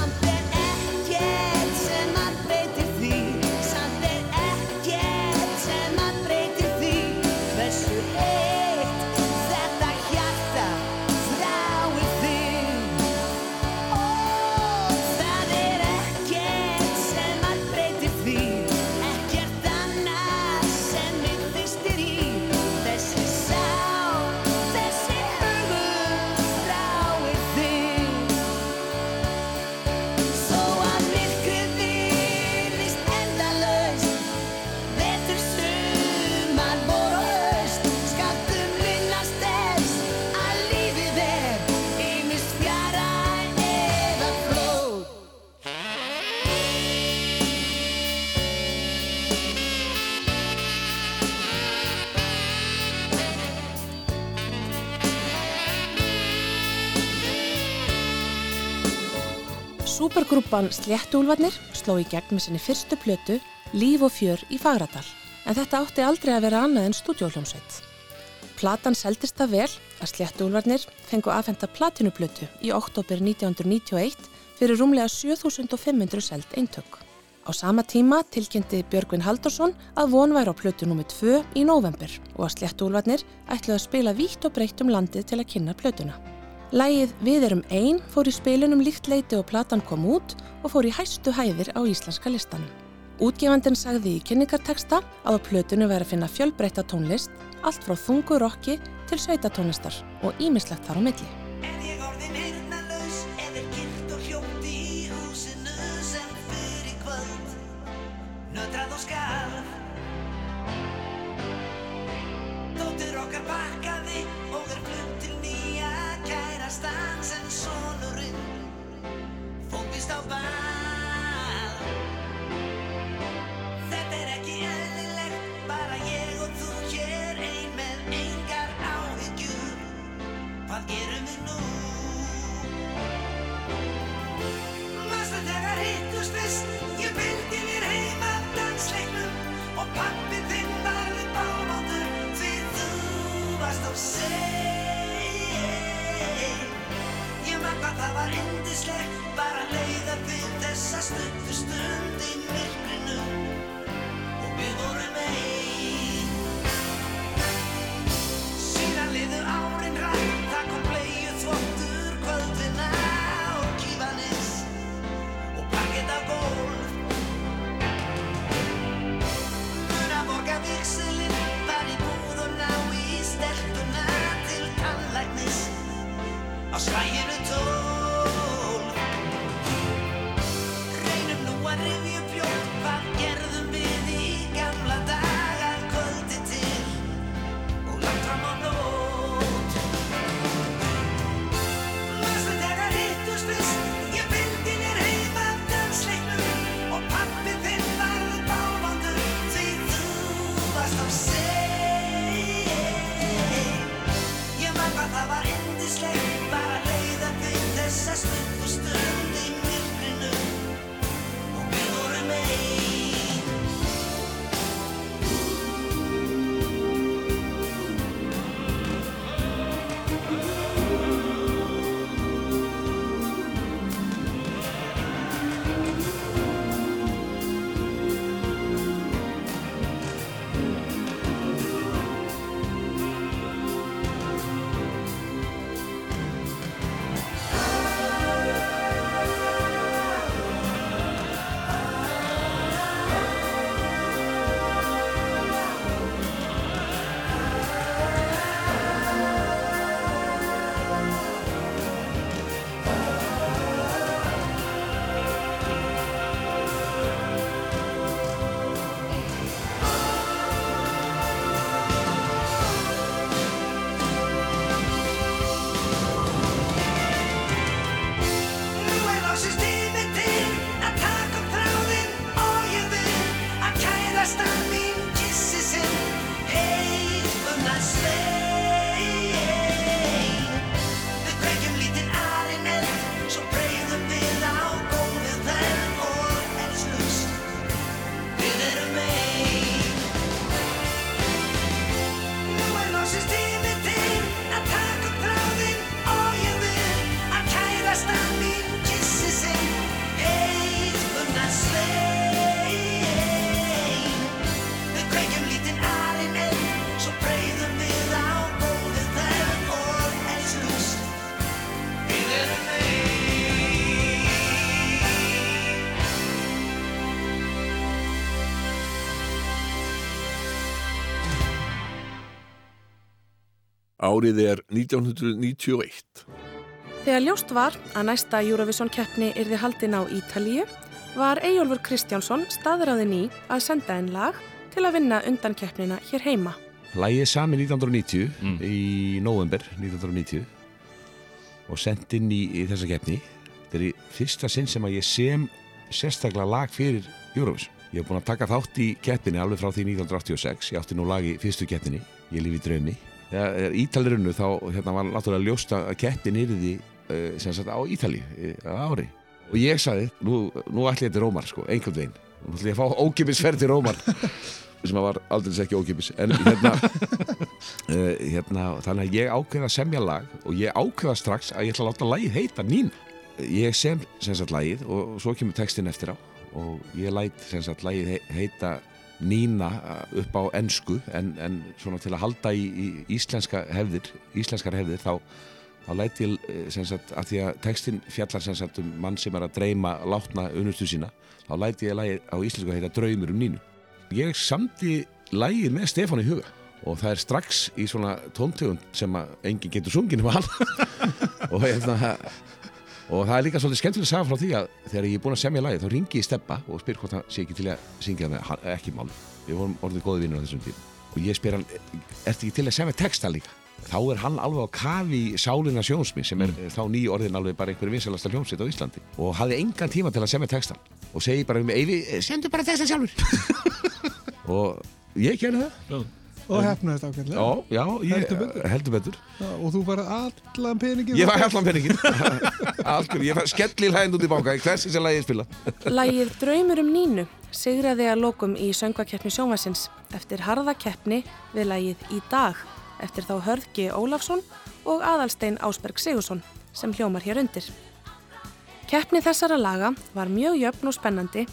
Súpergrúpan Sléttúlfarnir sló í gegn með sinni fyrstu plötu Líf og fjör í Fagradal en þetta átti aldrei að vera annað en stúdjóhljómsveit. Platan seldist það vel að Sléttúlfarnir fengu aðfenda platinuplötu í oktober 1991 fyrir rúmlega 7500 seld eintök. Á sama tíma tilkynnti Björgvin Haldursson að von væri á plötu nr. 2 í november og að Sléttúlfarnir ætluði að spila vítt og breytt um landið til að kynna plötuna. Lægið Við erum ein fór í spilunum líkt leiti og platan kom út og fór í hæstu hæðir á íslenska listanum. Útgefandin sagði í kynningarteksta að á plötunu væri að finna fjölbreytta tónlist, allt frá þungu rocki til sveitatónlistar og ímislegt þar á milli. Árið er 1991. Þegar ljóst var að næsta Eurovision keppni yrði haldin á Ítalíu var Eyjólfur Kristjánsson staðráðin í að senda einn lag til að vinna undan keppnina hér heima. Lægið sami 1990 í november 1990 og sendt inn í, í þessa keppni. Þetta er í fyrsta sinn sem að ég sem sérstaklega lag fyrir Eurovision. Ég hef búin að taka þátt í keppinni alveg frá því 1986. Ég átti nú lag í fyrstu keppninni, Ég lífi draumi. Þegar Ítalir unnu þá hérna, var náttúrulega ljóst að yrði uh, sem sagt á Ítali ári. Og ég sagði, nú, nú ætli ég til Rómar sko, einhvern veginn. Nú ætli ég að fá ókippisferð til Rómar sem var aldrei ekki ókipis en hérna, uh, hérna þannig að ég ákveða að semja lag og ég ákveða strax að ég ætla að láta lagið heita Nín ég sem sem sagt lagið og svo kemur textin eftir á og ég læt sem sagt lagið he- heita Nína uh, upp á ensku en, en svona til að halda í, í íslenska hefðir íslenskar hefðir þá þá læt ég eh, sem sagt að því að textin fjallar sem sagt um mann sem er að dreyma látna unustu sína þá læt ég lagið á íslensku heita Draumur um Nínu. Ég samti lægið með Stefán í huga og það er strax í svona tóntegund sem að enginn getur sungin um hann. Og hérna og það er líka svolítið skemmtilega að sagða frá því að þegar ég er búinn að semja lægið þá ringi ég Steppa og spyr hvort hann sé ekki til að syngja með hann, ekki mál, við vorum orðið góði vinnur á þessum tíma. Og ég spyr hann, ertu ekki til að semja texta líka? Þá er hann alveg á kafi Sálina sjónsmi sem er þá ný orðin alveg bara einhverju vinsalasta hljómsveit á Íslandi. Og hafði engan tíma til að semja textan og segi bara um Eyvi, sendu bara textan sjálfur. Og ég gerði það Og hefnaðist ákveðlega. Já, já, ég, Heldur betur. heldur betur. Já, og þú farið allan peningin. Ég var allan peningin Algjör, ég var skelli hlæðin út í banka í hversi sem lægið spila Lægið Draumur um Nínu sigraði að lokum í söngvakeppni sjónvarsins eftir harða keppni við lægið Í dag eftir þá Hörð G. Ólafsson og Aðalstein Ásberg Sigursson sem hljómar hér undir. Keppni þessara laga var mjög jöfn og spennandi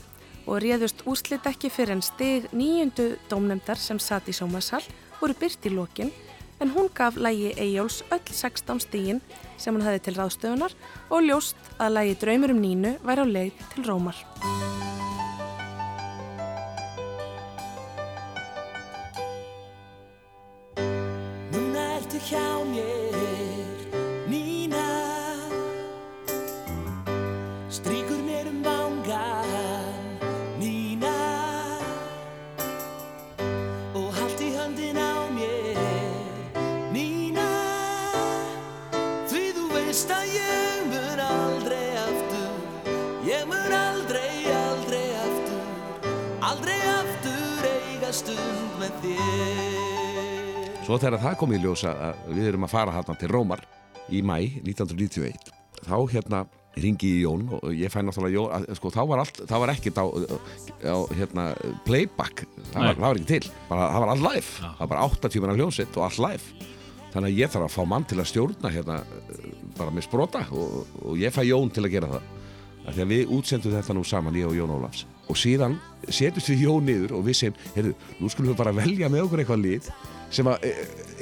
og réðust úrslit ekki fyrir en stig nýjundu dómnefndar sem satt í sómasal voru byrt í lokin en hún gaf lægi Eyjóls öll 16 stigin sem hún hefði til ráðstöfunar og ljóst að lægi Draumur um Nínu væri á leið til Rómar. Núna ertu hjá mér, aftur eiga stund með þér. Svo þegar það kom í ljósa að við erum að fara hérna til Rómar í mæ 1991 þá hérna ringi í Jón og ég fæ náttúrulega Jón, að, sko, þá var allt, það var ekkert á, á hérna, playback. Það var, það var ekki til, bara, það var all live. Það var bara 8 tímana hljónsitt og all live. Þannig að ég þarf að fá mann til að stjórna hérna, bara með sprota og, og ég fæ Jón til að gera það Að við útsendum þetta nú saman, ég og Jón Ólafs. Og síðan setjumst við Jón niður og við segjum, heyrðu, nú skulum við bara velja með okkur eitthvað lið sem að, e,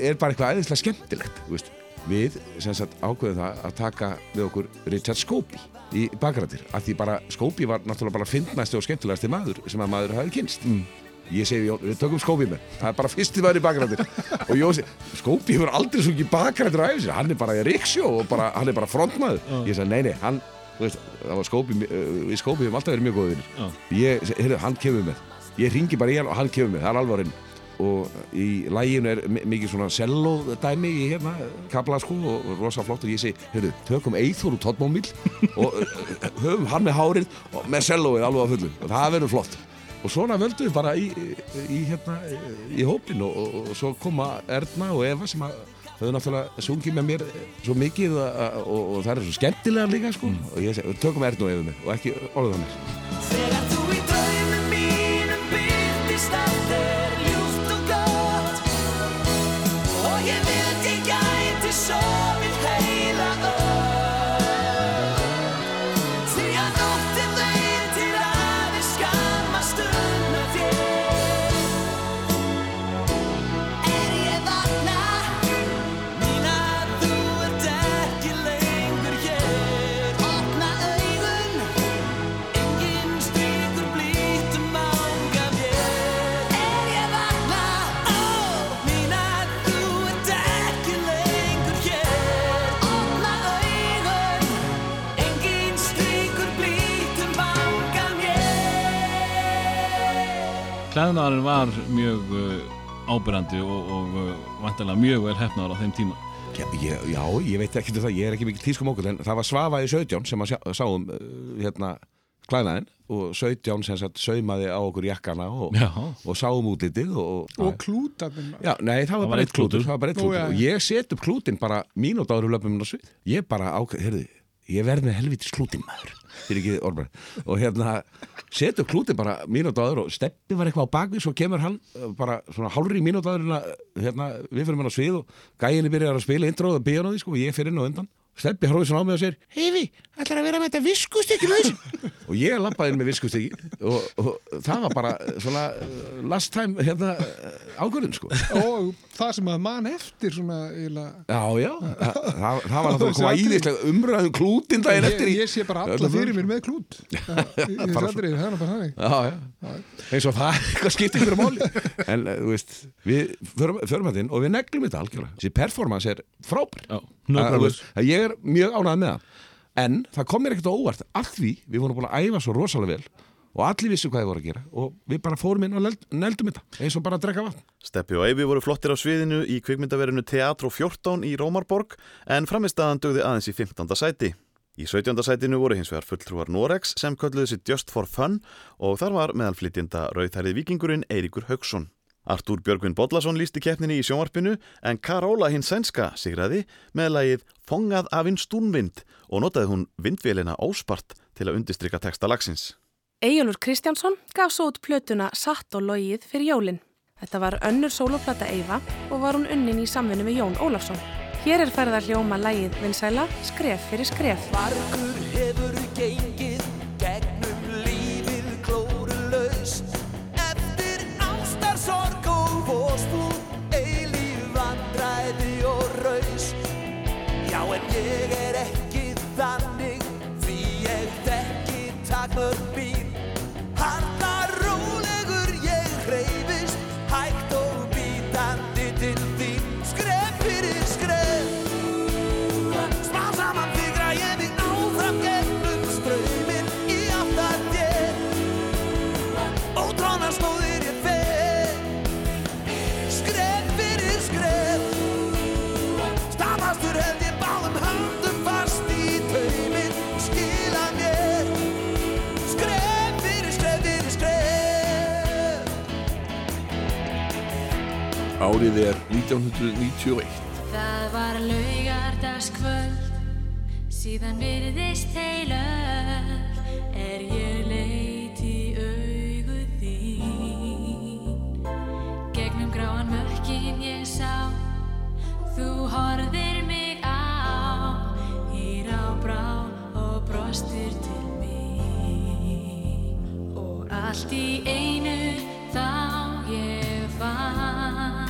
er bara eitthvað æðislega skemmtilegt. Veist. við sem sagt ákveðum það að taka með okkur Richard Scobie í bakrættir, af því bara Scobie var náttúrulega bara fyndnæsti og skemmtilegasti maður sem að maður hafi kynst mm. ég segi, Jón, við tökum Scobie með. Það er bara fyrsti maður í bakrættir og Jón segi, Scobie hefur aldrei ekki bakrættir á æfisir, hann er bara í riksjó og bara, hann er bara frontmaður. Ég segi, nei, nei, hann veist, Skópi, við Skópi hefum alltaf verið mjög góðir ég, heyrðu, hann kemur með. Ég ringi bara í hann og hann kemur með, það er hreinu. og í læginu er mi- mikið svona cello dæmi í hérna kabla sko og rosa flott og ég segi, heyrðu, tökum Eithor úr Tottmómil og uh, höfum hann með hárið og með celloið alveg á fullu. Og það verður flott. Og svona völdum við bara í, í, í hérna í hópin og, og, og svo koma Erna og Eva sem að þau náttúrulega sungið með mér svo mikið og, og, og það er svo skemmtilega líka sko. Og ég segi, tökum Erna og Eva með og ekki orðið þannig. Þegar þú í draumum mínum byrtist allt er ljúft og gott Og ég vildi ég gæti sofið Klæðnaðurinn var mjög uh, ábyrrandi og, og uh, vantilega mjög vel hefnaður á þeim tíma. Já, ég, já, ég veit ekki um það, ég er ekki mikil tískum okkur en það var Svafa í 17 sem að sáum uh, hérna klæðnaðinn og 17 sem sagt saumaði á okkur jakkana og, og sáum útlitið og, Og klútarnir. Já, nei, það var bara eitt klútur, það var bara eitt Nú, klútur já, og já. ég set upp klútin bara mínúti áður löpum á svið. Ég bara ákveð, heyrðu, ég verð með helvitis klútin maður. Og hérna set upp klútin bara mínúti áður og steppi var eitthvað á bakvið svo kemur hann uh, bara svona hálfri mínúti áður en að hérna, við fyrir hann á svið og gæinni byrjar að spila intro og bíðan á því sko og ég fyrir inn á undan. Steppi horfði svona á mig og segir Heifi, ætlar að vera með þetta viskustykki með þessu? Og ég lappaði inn með viskustykki og, og það var bara svona uh, last time hérna ákvörðun sko. Og það sem að man eftir svona eiginlega Já, já, það, það, það var náttúrulega koma íðislega umræðum klútin daginn eftir Ég, ég sé bara alla fyrir mér með klút. Er eins og það eitthvað skiptir ykkur máli. En þú veist, við förum, förum að þinn og við neglum þetta algjörlega. Þessi performance er frábær. Ég er mjög ánægð með það En það kom mér ekkert á óvart að því við vorum búin að æfa svo rosalega vel og allir vissu hvað þið voru að gera og við bara fórum inn og neld- neldum þetta eins og bara að drekka vatn Steppi og Eyvi voru flottir á sviðinu í kvikmyndaverinu Teatro 14 í Rómarborg en framistaðan dögði aðeins í 15. sæti. Í 17. sætinu voru hins vegar fulltrúar Norex sem kölluðu sér Just for Fun og þar var meðalflytjenda rauðhærið vikingurinn Eiríkur Haugsson. Artúr Björgvin Bodlason lísti keppninni í sjónvarpinu en Karóla hinn sænska sigraði með lagið Fongað af inn stúnvind og notaði hún vindvélina óspart til að undistrykka texta lagsins. Eyjólfur Kristjánsson gaf svo út plötuna Satt og logið fyrir jólin. Þetta var önnur sóloplata Eyva og var hún unnin í samvinnu með Jón Ólafsson. Hér er ferða hljóma lægið vinsæla Skref fyrir skref. Árið er 1991. Það var laugardagskvöld Síðan virðist heilöld Er ég leit í augu þín? Gegnum gráan mökkin ég sá Þú horfðir mig á. Hýr á brá og brostir til mín. Og allt í einu þá ég fann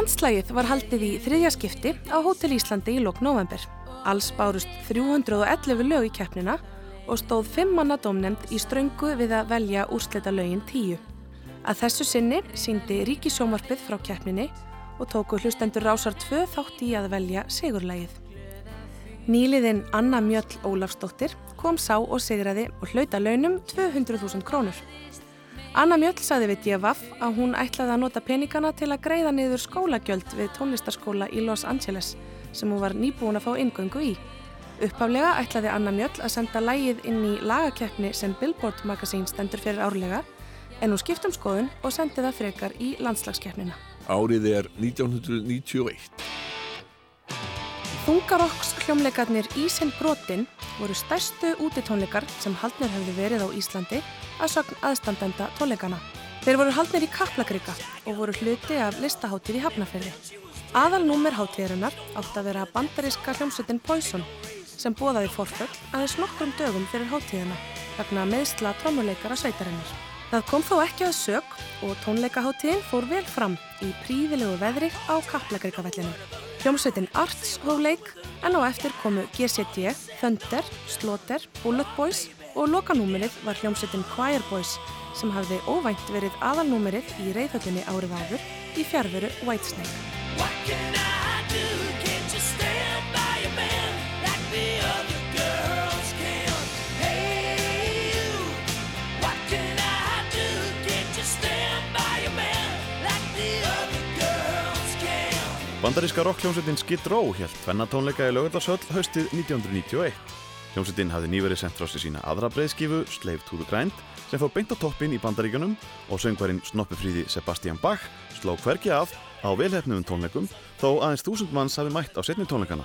Landslægið var haldið í þriðja skipti á Hótel Íslandi í lok november. Alls bárust 311 lög í keppnina og stóð fimm manna domnemnd í ströngu við að velja úrslita lögin 10. Að þessu sinni síndi ríkisjómarpið frá keppninni og tóku hlustendur rásar tvö þátt í að velja sigurlægið. Nýliðin Anna Mjöll Ólafsdóttir kom sá og sigraði og hlauta launum 200.000 krónur. Anna Mjöll sagði við DFF að hún ætlaði að nota peningana til að greiða niður skólagjöld við tónlistarskóla í Los Angeles sem hún var nýbúin að fá inngöngu í. Uppaflega ætlaði Anna Mjöll að senda lægið inn í lagakeppni sem Billboard Magazine stendur fyrir árlega en hún skipt um skoðun og sendi það frekar í landslagskeppnina. Árið er 1991. Þungarokks hljómleikarnir Ísinn Brotin voru stærstu útitónleikar sem haldnir hefði verið á Íslandi að sögn aðstandenda tónleikana. Þeir voru haldnir í Kaplakrika og voru hluti af listaháttíð í Hafnafjörði. Aðal númer háttíðarinnar átt að vera bandaríska hljómsveitin Poison sem bóðaði forföll aðeins nokkrum dögum fyrir háttíðina vegna meðsla trómuleikara sveitarinnar. Það kom þó ekki að sög og tónleikaháttíðin fór vel fram í príðilegu veðri á Kaplakrikavellinum. Hljómsveitin Arts hóf leik en á eftir komu GCD, Thunder, Slaughter, Bullet Boys og lokanúmerið var hljómsveitin Choir Boys sem hafði óvænt verið aðalnúmerið í reyðhöllinni árið áður í fjárveru Whitesnake. Bandaríska rockljómsveitin Skid Row held tvennatónleika í lögöldarshöll haustið 1991. Hljómsveitin hafði nýverið sent frá sig sína aðra breiðskifu Slave to the Grind sem fór beint á toppin í bandaríkjunum og söngvarinn snoppufríði Sebastian Bach sló hvergi af á velhefnum tónleikum þó aðeins þúsund manns hafi mætt á setni tónleikana.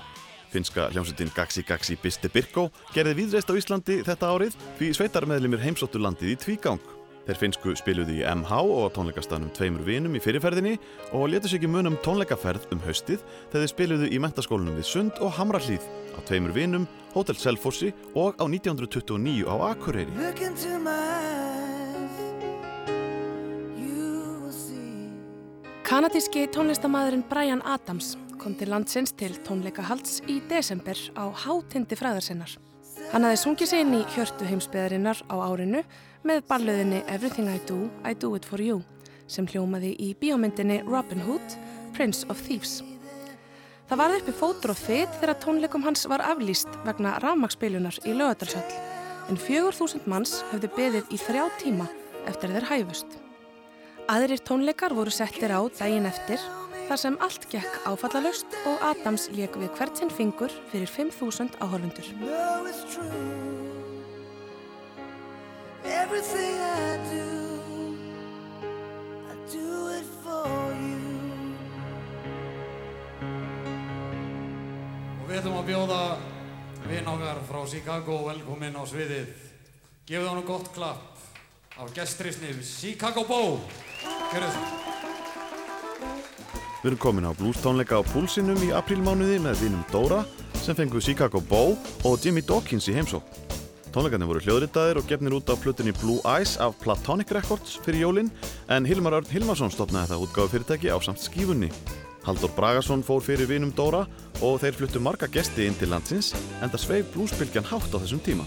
Finska hljómsveitin Gaxi Gaxi Bisti Birko gerði viðreist á Íslandi þetta árið því sveitarmeðlimir heimsóttu landið í tvígang. Þeir finsku spiluði í MH og á tónleikastanum tveimur vinum í fyrirferðinni og letu sig ekki munum tónleikaferð um haustið þegar þeir spiluðu í mentaskólanum við Sund og Hamrahlíð á tveimur vinum, Hotel Selfossi og á 1929 á Akureyri. Kanadíski tónlistamæðurinn Brian Adams kom til landsins til tónleikahalds í desember á hátindi fræðarsinnar. Hann hafði sungið sig inn í hjörtu heimsbyðarinnar á árinu með ballöðinni Everything I Do, I Do It For You sem hljómaði í bíómyndinni Robin Hood, Prince of Thieves. Það varði uppi fótur og þitt þegar tónleikum hans var aflýst vegna rafmagsbilunar í lögadalsöll en 4000 manns höfðu beðið í þrjá tíma eftir þeir hæfust. Aðrir tónleikar voru settir á daginn eftir þar sem allt gekk áfallalust og Adams lék við hvert sinn fingur fyrir 5000 áhorfundur. Everything I do, I do it for you. Og við ætlum að bjóða vinn okkar frá Chicago velkominn á sviðið. Gefið hann gott klapp. á gestrisni Chicago Bow. Gjörðu svo. Við erum komin á blues tónleika á púlsinum í aprílmánuði með vinum Dóra sem fengu Chicago Bow og Jimmy Dawkins í heimsók. Tónleikarnir voru hljóðritaðir og gefnir út á flutinni Blue Eyes af Platonic Records fyrir jólinn en Hilmar Örn Hilmarsson stopnaði það útgáðu fyrirtæki á samt skífunni. Haldur Bragason fór fyrir vinum Dóra og þeir fluttu marga gesti inn til landsins en það sveif bluesbylgjan hátt á þessum tíma.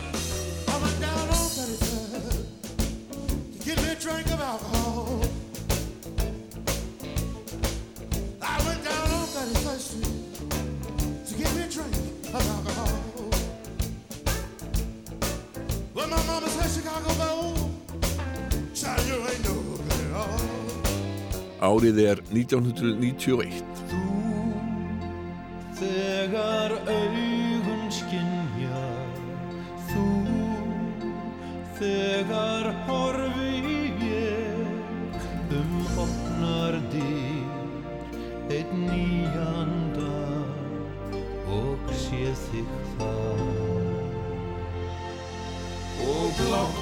Well, my mama said Chicago Bowl. Child, you ain't no good at all. Árið er 1991. Þegar augun skynja þú Þegar horfi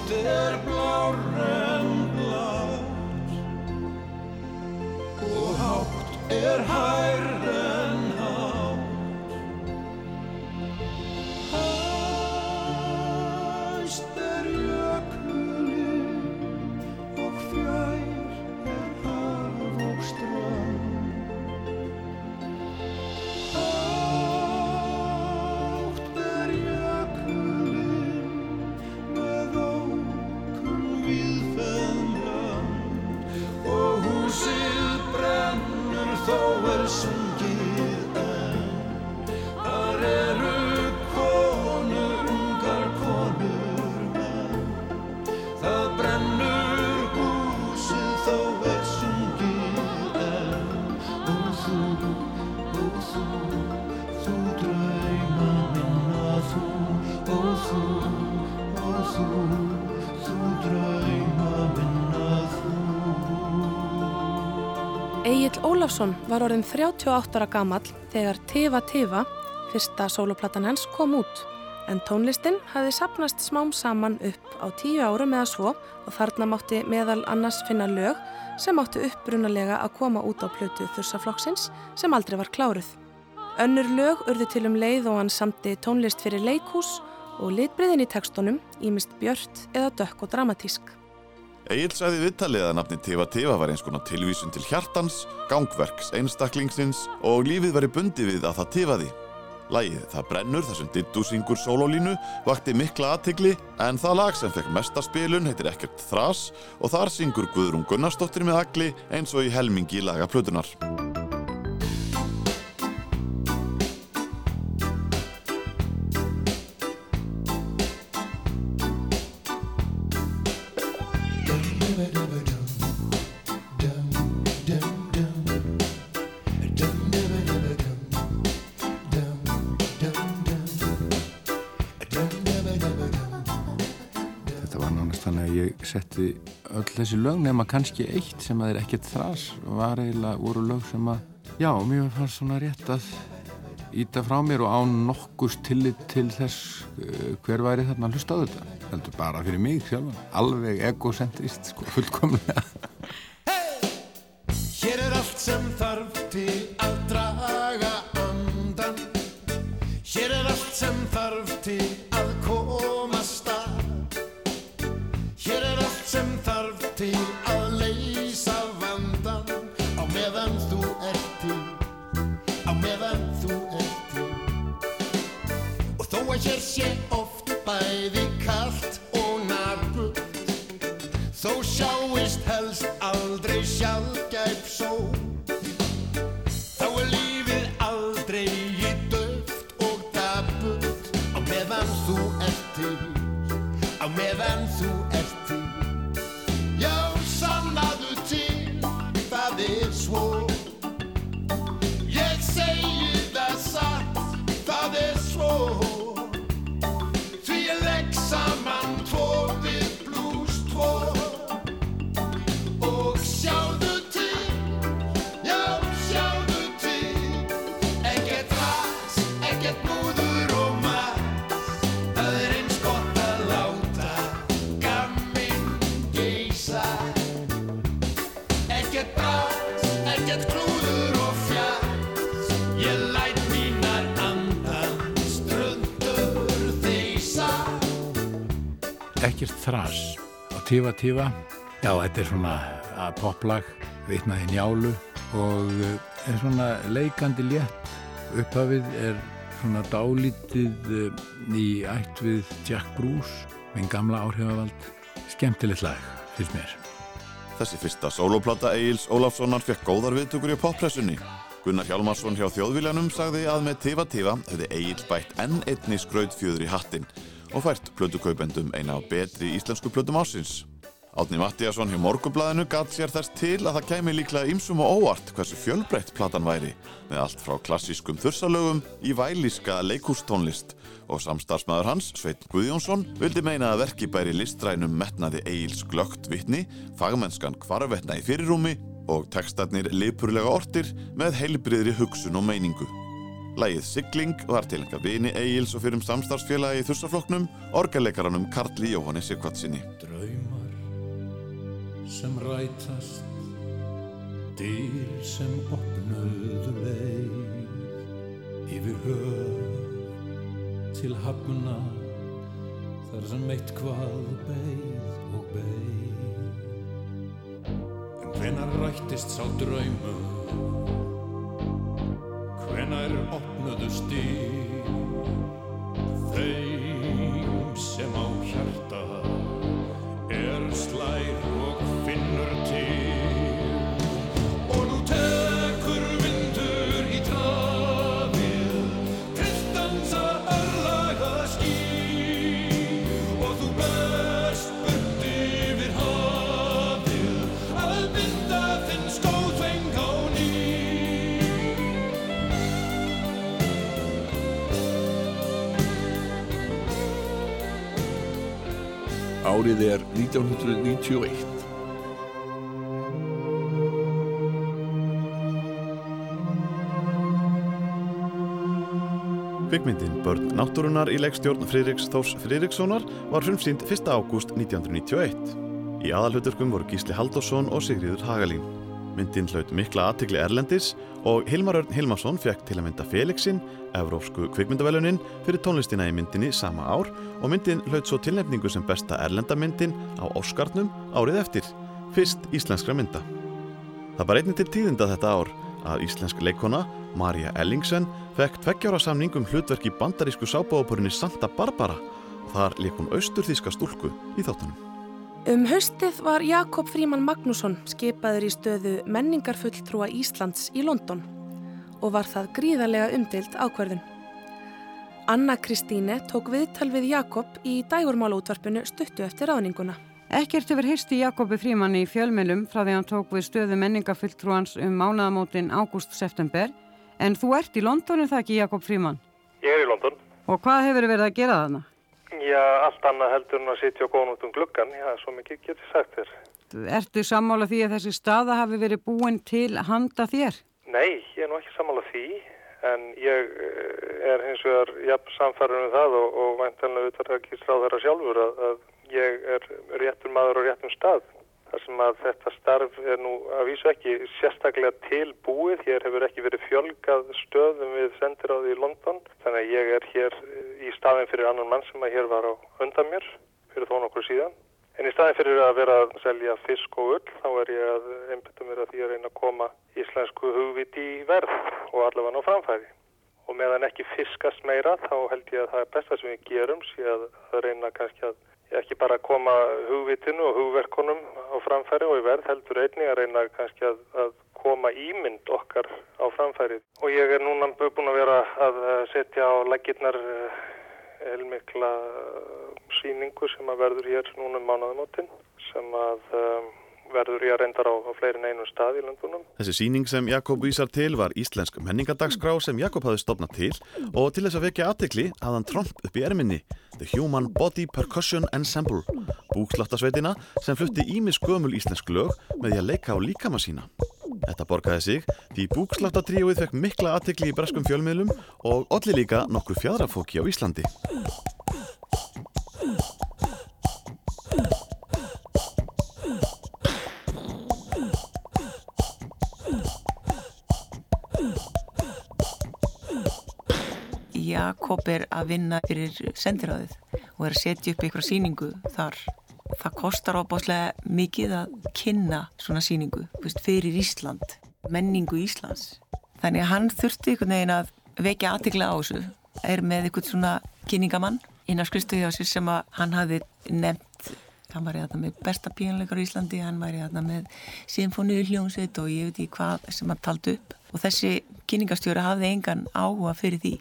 blátt er blár en blátt og hátt er hær Ólafsson var orðin 38 ára gamall þegar Tifa Tifa, fyrsta sóloplatan hans, kom út. En tónlistin hafði sapnast smám saman upp á tíu árum eða svo og þarna mátti meðal annars finna lög sem áttu upprunalega að koma út á plötu þursaflokksins sem aldrei var kláruð. Önnur lög urðu til um leið og hann samti tónlist fyrir leikhús og litbriðin í tekstunum ímist björt eða dökk og dramatísk. Egil sagði í viðtalið að nafni Tifa Tifa var eins konar tilvísun til hjartans, gangverks, einstaklingsins og lífið væri bundi við að það tifaði. Lægið Það brennur þar sem Dittu syngur sólólínu vakti mikla aðtigli en það lag sem fekk mesta spilun heitir ekkert þras og þar syngur Guðrún Gunnarsdóttir með agli eins og í helmingi laga plötunar. Setti öll þessi lög nema kannski eitt sem að er ekkert þras var eiginlega voru lög sem að já, mér fannst svona rétt að íta frá mér og án nokkurs tillit til þess uh, hver væri þarna að hlusta á þetta. Heldur bara fyrir mig sjálfan. Alveg egocentrist sko, fullkomlega. Hér er allt sem þarf til að sé oft bæði tífa tífa já þetta er svona poplag vitnaði njálu og eh, er svona leikandi létt. Upphafið er svona dálítið eh, í ætt við Jack Bruce minn gamla áhrifavald. Skemmtilegt lag, finnst mér. Þessi fyrsta sólóplata Egils Ólafssonar fekk góðar viðtökur í poppressunni. Gunnar Hjálmarsson hjá Þjóðviljanum sagði að með Tifa Tifa hefði Egil bætt enn einni skrautfjöður í hattinn og fært plötukaupendum eina af betri íslensku plötum ásins. Átni Mattíasson hjá Morgublaðinu gatt sér þess til að það kæmi líklega ýmsum og óvart hversu fjölbreytt platan væri með allt frá klassískum þursalögum í vælíska leikústónlist og samstarfsmaður hans, Sveit Guðjónsson, vildi meina að verki bæri listrænum metnaði Egils glögt vitni, fagmennskan kvarvetna í fyrirrúmi og textarnir lipurlega ortir með heilbriðri hugsun og meiningu. Lægið Sigling var til enga vini Egils og fyrir um samstarfsfélagi í þursaflokknum, orgaleikaranum Karli Jóhanni Sigvartsinni. sem rætast dyr sem opnuðu leið yfir höf til hafna þar sem eitt hvað beið og beið en hvenar rættist sá draumur hvenar opnuðust dyr þeim sem á hjarta er slær og Árið er 1991. Kvikmyndin Börn náttúrunar í leikstjórn Friðriks Þórs Friðrikssonar var frumsýnd 1. ágúst 1991. Í aðalhuturkum voru Gísli Halldórsson og Sigríður Hagalín. Myndin hlaut mikla aðtikli Erlendis og Hilmar Örn Hilmarsson fekk til að mynda Felixin, Evrópsku kvikmyndavelunin, fyrir tónlistina í myndinni sama ár og myndin hlaut svo tilnefningu sem besta erlendamyndin á Óskarnum árið eftir, fyrst íslenskra mynda. Það var einnig til tíðinda þetta ár að íslensk leikona, Marja Ellingsen, fekk tveggjára samning um hlutverk í bandarísku sábáðapurinni Santa Barbara og þar leik hún austurþíska stúlku í þáttunum. Um haustið var Jakob Fríman Magnússon skipaður í stöðu menningarfulltrúa Íslands í London og var það gríðarlega umdilt ákverðun. Anna Kristíne tók viðtal við Jakob í dægurmálaútvarpinu stuttu eftir ráðninguna. Ekkert hefur hýrst í Jakobi Frímanni í fjölmjölum frá því hann tók við stöðu menningafulltrúans um mánaðamótin ágúst-september en þú ert í London er það ekki Jakob Fríman? Ég er í London. Og hvað hefur verið að gera þarna? Já, allt annað heldur en að sitja og góða út um gluggan. Já, svo mikið get ég sagt þér. Ertu sammála því að þessi staða hafi verið búin til handa þér? Nei, ég er nú ekki sammála því, en ég eh, er hins vegar jafn samfærður um það og, og væntanlega auðvitað ekki sráð þeirra sjálfur að, að ég er réttur maður á réttum stað. Þar sem að þetta starf er nú að vísu ekki sérstaklega tilbúið. Hér hefur ekki verið fjölgað stöðum við sendiráði í London. Þannig að ég er hér í staðin fyrir annan mann sem að hér var á undan mér fyrir þó nokkur síðan. En í staðin fyrir að vera að selja fisk og ull þá er ég að einbytta mér að því að reyna að koma íslensku hugviti í verð og allavega ná framfæri. Og meðan ekki fiskast meira þá held ég að það er besta sem við gerum að, að reyna kannski að ekki bara að koma hugvitinu og hugverkunum á framfæri og í verð heldur einnig að reyna kannski að, að koma ímynd okkar á framfæri. Og ég er núna búin að vera að setja á laggirnar heilmikla síningu sem að verður hér núna um mánuðamótin sem að um, verður ég að reyndar á, á fleiri en einu stað í löndunum. Þessi síning sem Jakob vísar til var íslensk menningadagskrá sem Jakob hafði stopnað til og til þess að vekja aðtekli hafði hann tromp upp í erminni The Human Body Percussion Ensemble búksláttasveitina sem flutti ímis gömul íslensk lög með því að leika á líkama sína. Þetta borgaði sig því búksláttatríóið fekk mikla aðtekli í breskum fjölmiðlum og allir líka nokkur fjadrafóki á Íslandi. Jakob er að vinna fyrir sendiráðið og er að setja upp einhverja síningu þar. Það kostar óbáslega mikið að kynna svona síningu fyrir Ísland, menningu Íslands. Þannig að hann þurfti einhvern veginn að vekja aðtikla á þessu er með einhvern svona kynningamann innan skristu hjá sér sem að hann hafi nefnt. Hann var hérna með besta píanleikar í Íslandi hann var hérna með symfóníu hljómsveit og ég veit ekki hvað sem hann taldi upp. Og þessi kynningastjóri hafði engan áhuga fyrir því.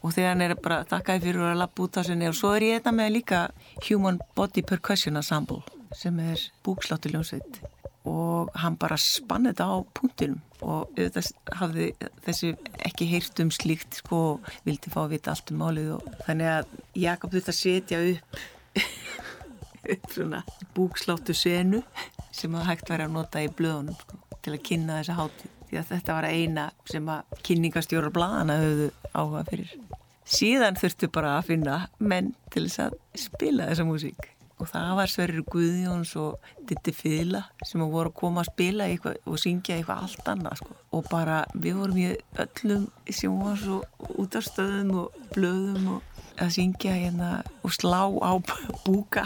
Og þegar hann er bara þakkaði fyrir að lappa út á sinni og svo er ég þetta með líka Human Body Percussion Ensemble sem er búksláttu hljómsveit. Og hann bara spann þetta á punktinum og auðvitað hafði þessi ekki heyrt um slíkt sko vildi fá að vita allt um málið og þannig að Jakob þurfti að setja upp upp svona búksláttu senu sem að hægt væri að nota í blöðunum sko, til að kynna þessa hátíð því að þetta var eina sem að kynningastjórar blaðana höfðu áhuga fyrir. Síðan þurftu bara að finna menn til þess að spila þessa músík. Og það var Sverrir Guðjóns og Ditti Fila sem voru að koma að spila og syngja eitthvað allt annað sko. og bara við vorum í öllum sjónvars og útastöðum og blöðum og að syngja hérna og slá á búka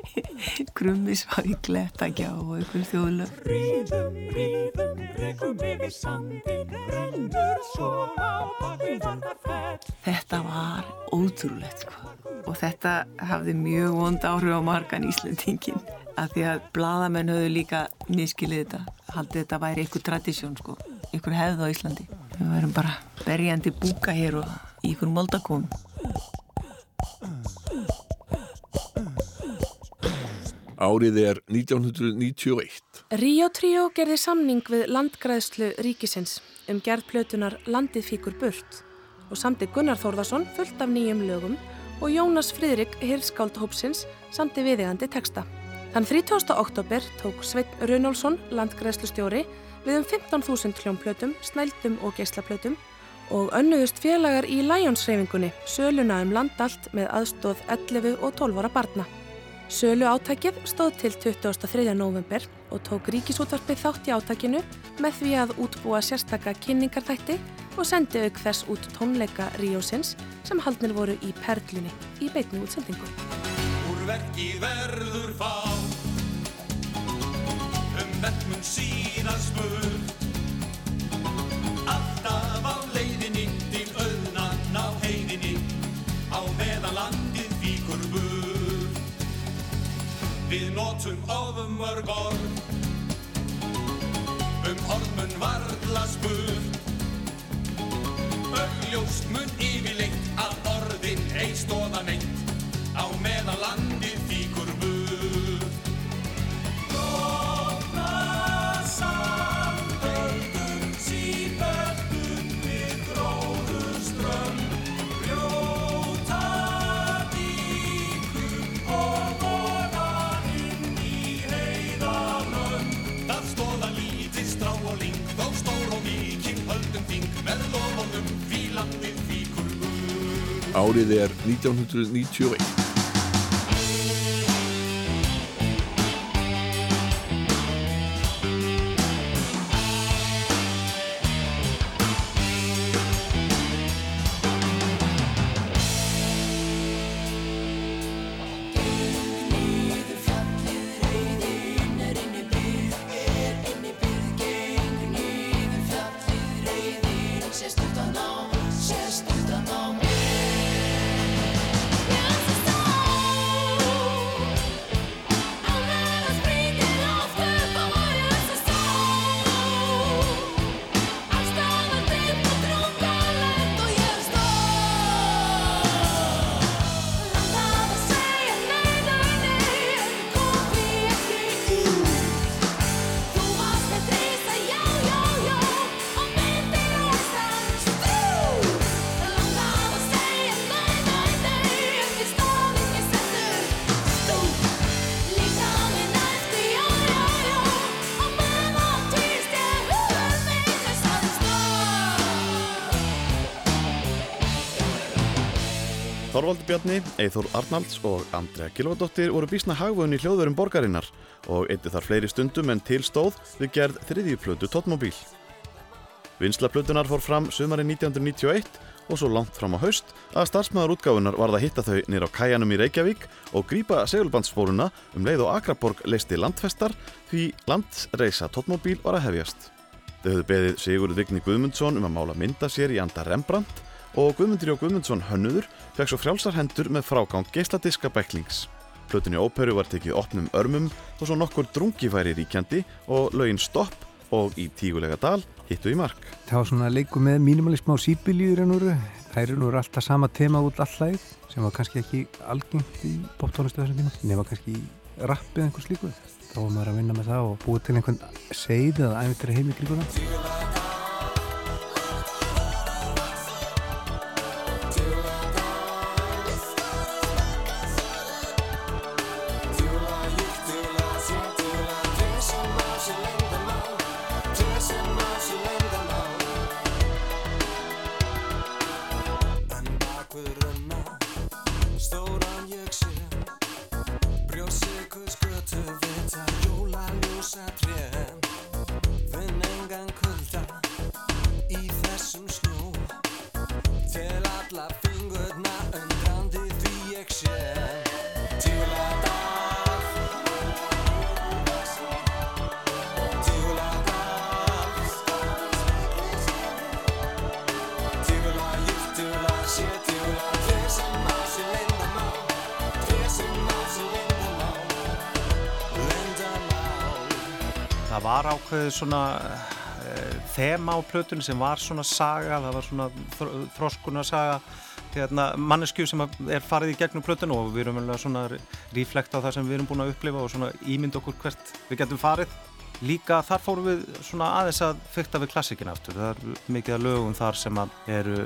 krummis var í glettakjá og einhver þjóðlöf Ríðum, ríðum, rekum yfir sandin, rennur svo á bakvið varðar fett. þetta var ótrúlegt sko. og þetta hafði mjög vond áhrif á margan Íslandingin af því að bladamenn höfðu líka miskilið þetta haldið þetta væri einhver tradisjón sko, einhver hefð á Íslandi við værum bara berjandi búka hér og í einhver moldakóm Árið er 1991. Ríó Tríó gerði samning við landgræðslu ríkisins um gerð plötunar Landið fíkur burt og samti Gunnar Þórðarsson fullt af nýjum lögum og Jónas Friðrik Hirskáld Hópsins samti viðegandi texta. Þann 30. oktober tók Sveit Runálsson, landgræðslustjóri, við um 15.000 hljómplötum, snældum og geislaplötum og önnuðust félagar í Lions-reyfingunni söluna um landallt með aðstóð 11 og 12 ára barna. Sölu átækið stóð til 23. november og tók ríkisútvarpið þátt í átakinu með því að útbúa sérstaka kynningarþætti og sendi auk þess út tónleika Ríósins sem haldnir voru í Perlunni í beitni útsendingu. Úr verki verður fá Um verkmun síðan spurt Alltaf Við notum ofum mörg orð. Um orðmun varla spurt. Augljóst mun yfirleitt að orðin ei stóða neitt. Á meðan landið Árið er 1991. Þorvaldur Bjarni, Eithór Arnalds og Andrea Gilvardóttir voru bísna hagvöðun í hljóðverum borgarinnar og eittu þar fleiri stundum en til stóð við gerð þriðju plötu Tóttmóbíl. Vinsla plötunar fór fram sumari 1991 og svo langt fram á haust að starfsmæður útgáfunar varð að hitta þau nýr á kæjanum í Reykjavík og grípa segulbandsspóruna um leið og Akraborg leisti landfestar því landreisa tóttmóbíl var að hefjast. Þau höfðu beðið Sigurð Vigni Guðmundsson um að mála mynda sér í anda Rembrandt og Guðmundur Jó Guðmundsson hönnuður fekk svo frjálsar hendur með frágang geisladiska bæklings. Plötunni óperu var tekið opnum örmum og svo nokkur drungi væri ríkjandi og lögin Stopp og í Tígulega dal hittu í mark. Það var svona leiku með mínimalism á síbíljur en úr. Það eru nú alltaf sama tema út allæg sem var kannski ekki algengt í poptónustu þessum tíma nema kannski rappið einhvers líku. Þá var maður að vinna með það og búið til einhvern segð eða æfintir heim var ákveðið svona uh, þema á plötunni sem var svona saga, það var svona þr þroskuna saga hérna, mannesku sem er farið í gegnum plötunni og við erum vel að svona reflekta á það sem við erum búin að upplifa og svona ímynda okkur hvert við getum farið. Líka þar fórum við svona aðeins að fykta við klassikina aftur. Það er mikið að lögum þar sem eru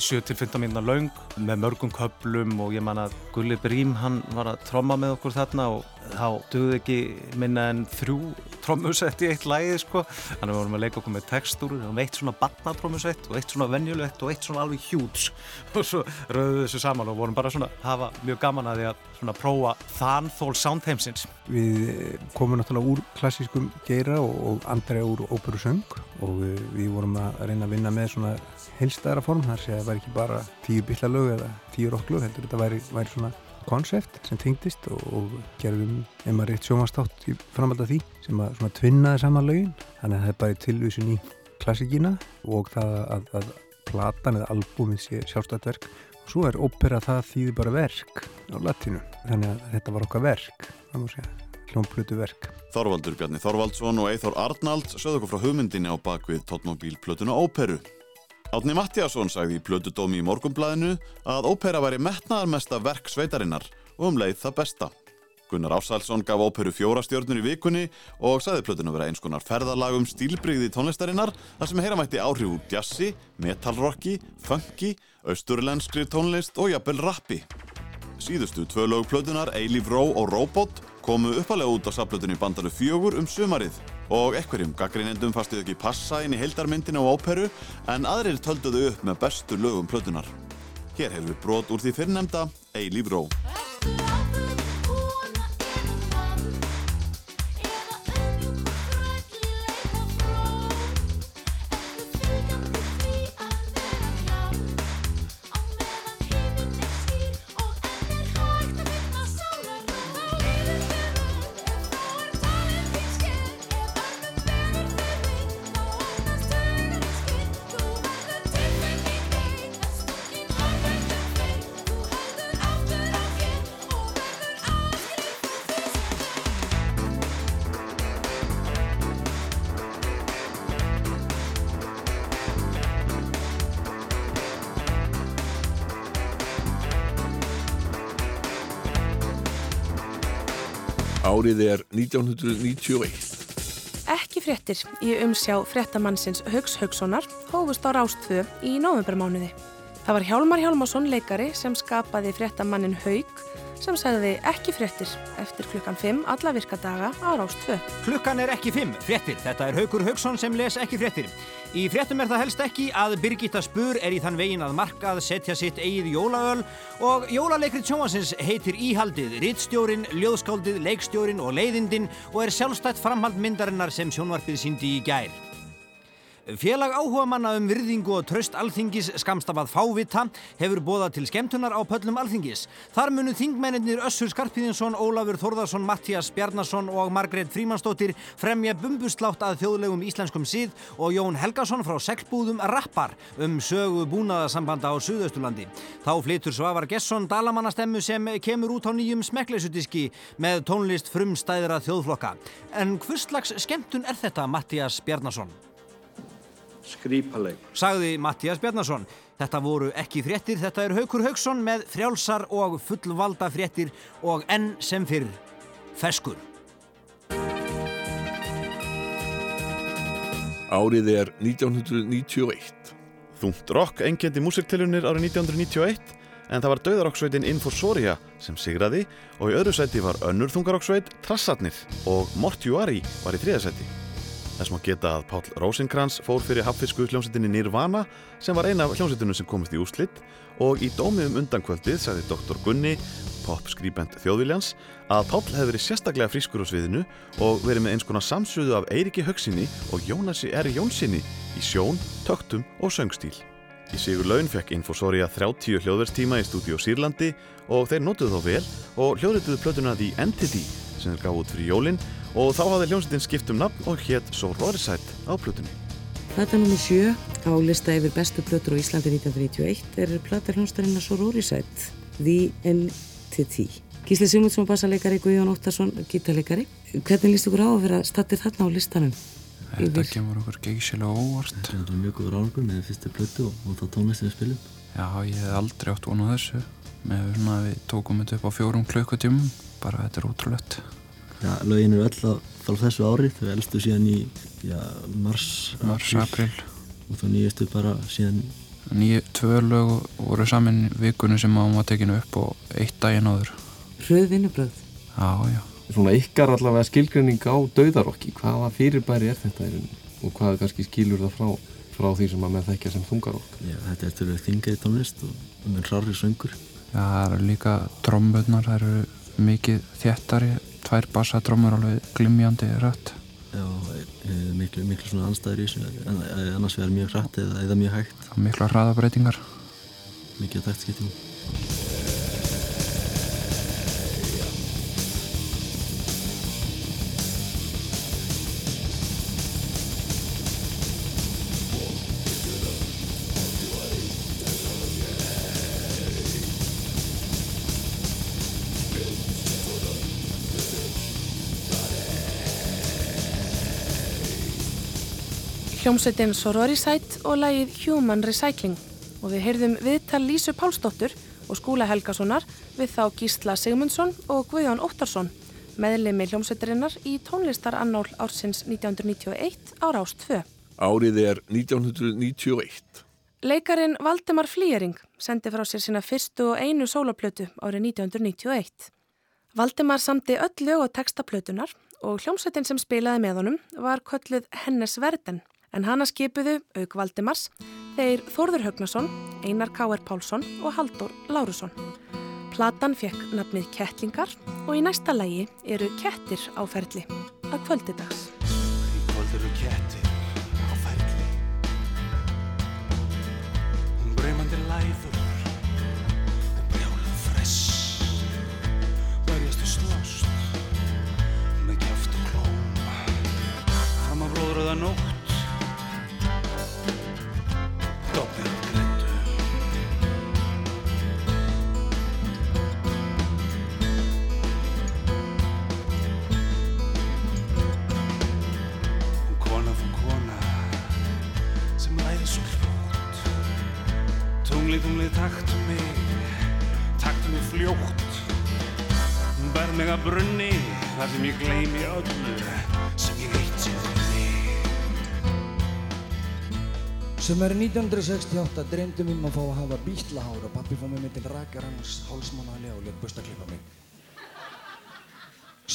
7-15 mínuna löng með mörgum köplum og ég man að Gulli Brím hann var að tromma með okkur þarna og þá dögðu ekki minna en þrjú trommusett í eitt lægi sko. Þannig að við vorum að leika okkur með textúrur og eitt svona barnatrommusett og eitt svona venjulegt og eitt svona alveg hjúts og svo rauðum við þessu saman og vorum bara svona hafa mjög gaman að því að svona prófa þanþól soundheimsins. Við eh, komum náttúrulega úr klassískum geira og, Andrea úr óperu söng og við, við vorum að reyna að vinna með svona heilstæðara form þar sé að það væri ekki bara tíu billa lög eða tíu rocklög heldur þetta væri, væri svona konsept sem tengdist og, og gerðum rétt sjómastátt í framhald af því sem að svona tvinnaði saman lögin. Þannig að það er bara tilvísun í klassíkina og það að, að platan eða albúmið sé sjálfstætt verk. Og svo er ópera það þýði bara verk á latinu þannig að þetta var okkar verk það má segja, hljómplutu verk Þorvaldur Bjarni Þorvaldsson og Eithor Arnald sögðu okkur frá hugmyndinni á bakvið tóttmóbílplötuna Óperu. Átni Mattiasson sagði í plötudómi í morgumblæðinu að ópera væri metnaðarmesta verk sveitarinnar og um leið það besta. Gunnar Ásælsson gaf óperu fjóra stjörnur í vikunni og sagði plötuna vera eins konar ferðalag um stílbrigði tónlistarinnar þar sem heyra mætti áhrif úr jazzi, metalrocki, funky, austurlenskri tónlist og jafnvel rappi. Síðustu tvö lög plötunar, Eilíf Ró og Robot, komu uppalega út á safplötunni bandalu fjögur um sumarið og ekverjum gaggrínendum fastið ekki passa inn í heildarmyndina á óperu en aðrir tölduðu upp með bestu lögum plötunar. Hér hefur við brot úr því fyrrnemda Eilíf Ró. Árið er 1991. Ekki fréttir í umsjá fréttamannsins Haugs Haugssonar hófust á Rástfö í novembermánuði. Það var Hjálmar Hjálmarsson leikari sem skapaði fréttamannin Haug sem sagði ekki fréttir eftir klukkan 5 alla virkadaga á Rástfö. Klukkan er ekki 5, fréttir. Þetta er Haugur Haugsson sem les ekki fréttir. Í fréttum er það helst ekki að Birgitta Spur er í þann vegin að markað setja sitt eigið jólaöl og jólaleikrið sjónvansins heitir Íhaldið, rittstjórin, ljóðskáldið, leikstjórin og leiðindin og er sjálfstætt framhald myndarinnar sem sjónvarpið síndi í gær. Félag áhuga manna um virðingu og tröst alþingis skamstafað fávita hefur bóðað til skemmtunar á pöllum alþingis. Þar munu þingmennir Össur Skarpíðinsson, Ólafur Þórðarsson, Mattías Bjarnason og Margrét Frímansdóttir fremja bumbuslátt að þjóðlegum íslenskum síð og Jón Helgason frá seglbúðum rappar um sögu búnaðasambanda á Suðausturlandi. Þá flytur Svavar Gesson dalamannastemmu sem kemur út á nýjum smekkleisudiski með tónlist frumstæðra þjóðflokka. En hvurslags skemmtun er þetta, Mattías Bjarnason? Skrýpaleg. Sagði Mattías Bjarnason. Þetta voru ekki fréttir, þetta er Haukur Hauksson með frjálsar og fullvalda fréttir og enn sem fyrr, feskur. Árið er 1991. Þungt rock engendi músiktilunir árið 1991 en það var döðarokksveitin Inforsoria sem sigraði og í öðru sæti var önnur þungarokksveit Trassarnir og Mortuari var í þriðasæti. Þess má geta að Páll Rósinkrans fór fyrir hafnfisku hljómsveitinni Nirvana sem var eina af hljómsveitunum sem komist í úslitt og í dómið um undankvöldið sagði Dr. Gunni, popskrýbent þjóðviljans, að Páll hefði verið sérstaklega frískur á sviðinu og verið með eins konar samsöðu af Eiriki Högsinni og Jónasi R. Jónsinni í sjón, töktum og söngstíl. Í sigur laun fekk Infosoria 30 hljóðverstíma í stúdíu Sýrlandi og þeir notuðu þá vel og hljóðrituðu plötuna The Entity sem þeir gaf út fyrir jólinn og þá hafði hljómsveitin skipt um nafn og hétt Sororisite á plötunni. Plata nr. 7 á lista yfir bestu plötur á Íslandi 1991 er plata hljómsdærinnar Sororisite, The Entity. Gísli Sigmundsson, bassaleikari, Guðjón Óttarsson, gítarleikari. Hvernig líst ykkur á að vera stattir þarna á listanum? Þetta kemur okkur geysilega óvart. Þetta er mjög góður árangur með fyrstu plötu og, og það tónlistið við spilum. Já, ég hef aldrei átt vonu þessu. Með að við tókum þetta upp á fjórum klukkutímum. Bara þetta er ótrúlegt. Já, lögin eru öll á frá þessu ári. Þau elstu síðan í já, mars, Mars, april. Og þá nýjastu bara síðan Nýju, tvö lög voru saman vikunum sem án var tekinu upp og eitt daginn áður. Hröð vinnubröð. Já, já. Svona ykkar allavega skilgreining á dauðarokki, hvaða fyrirbæri er þetta í og hvað kannski skilur það frá, frá því sem að menn þekkja sem þungarokk? Já, þetta er til að þingið tónlist og með rarri söngur. Já, það eru líka tromböðnar, það eru mikið þéttari, tvær bassatrommur alveg glimjandi rætt. Já, e, miklu, miklu svona anstæður í þessu, e, annars vegar mjög hratt eða, eða mjög hægt. Mikla hraðabreitingar. Mikið taktskiptum. Hljómsveitin Sororisite og lagið Human Recycling og við heyrðum viðtal Lísu Pálsdóttur og Skúla Helgasonar við þá Gísla Sigmundsson og Guðjón Óttarsson meðlemi hljómsveitarinnar í tónlistarannál ársins 1991 á Rás 2. Árið er 1991. Leikarin Valdemar Flýjering sendi frá sér sína fyrstu og einu sólaplötu árið 1991. Valdemar samti öll lög og textaplötunar og hljómsveitin sem spilaði með honum var kölluð Hennes Verden en hana skipuðu auk Valdemars þeir Þórður Högnason, Einar K.R. Pálsson og Haldur Lárusson. Platan fekk nafnið Kettlingar og í næsta lægi eru kettir á ferli að kvöldidags. Í kvöld eru kettir á ferli Breymandi læður Brjálað fress Berjastu slást Með kjáft og klóm Fram að blóðröða nótt Tungli, tungli, taktu mig taktu mig fljótt ber mig að brunni þar sem ég gleymi öllu sem ég eitt sér Sem er 1968 dreymdum um að fá að hafa bítlahár og pappi fór mig með til rakarans hálsmannalega og létt bust að klippa mig.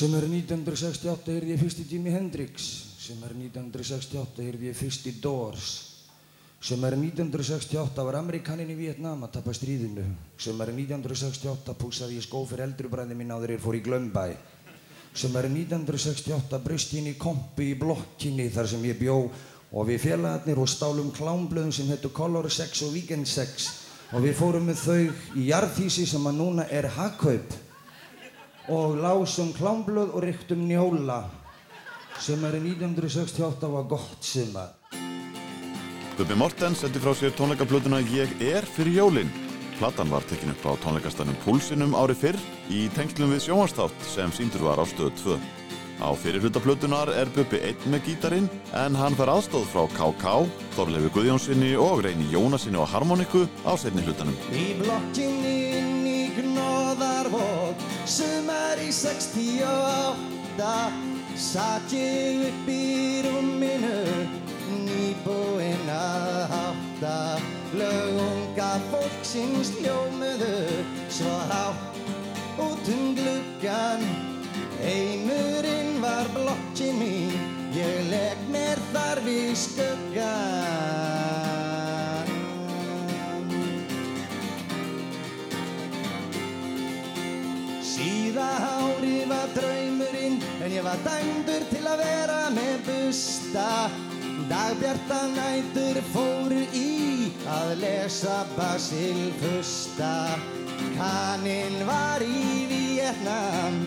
Sem er 1968 heyrði ég fyrst í Jimi Hendrix. Sem er 1968 heyrði ég fyrst í Doors. Sem er 1968 var Amerikanin í Vietnam að tappa stríðinu. Sem er 1968 púsaði ég skó fyrir eldrubræði mín áður ég fór í Glömbæ. Sem er 1968 brust inn í kompi í blokkinni þar sem ég bjó og við félagarnir og stálum klámblöðum sem heitur Color Sex og Weekend Sex og við fórum með þau í jarðhísi sem að núna er Hakkaup og lásum klámblöð og ryktum njóla sem er 1968 var gott sumar. Gubbi Mortens sendi frá sér tónleikaplötuna Ég er fyrir jólin. Platan var tekin upp á tónleikastanum Púlsinum ári fyrr í tengslum við sjónvarstátt sem síndur var á stöðu 2. Á fyrirhlutaplötunar er Bubbi einn með gítarin en hann fær aðstóð frá KK, Þorleifi Guðjónssoni og Reyni Jónasinni á harmoniku á setni hlutanum. Í blokkinni Gnóðarvók Sumar í 68 Satt ég upp í rúminu Nýbúinn að hátta Lögunga fólksins hljómuðu Svo hátt. Út um gluggan Heimurinn var blokkin mín. Ég legg mér þar við skuggan Síða hári var draumurinn en ég var dæmdur til að vera með busta Dagbjarta nætur fóru í að lesa Basil Fusta Kaninn var í Vietnam,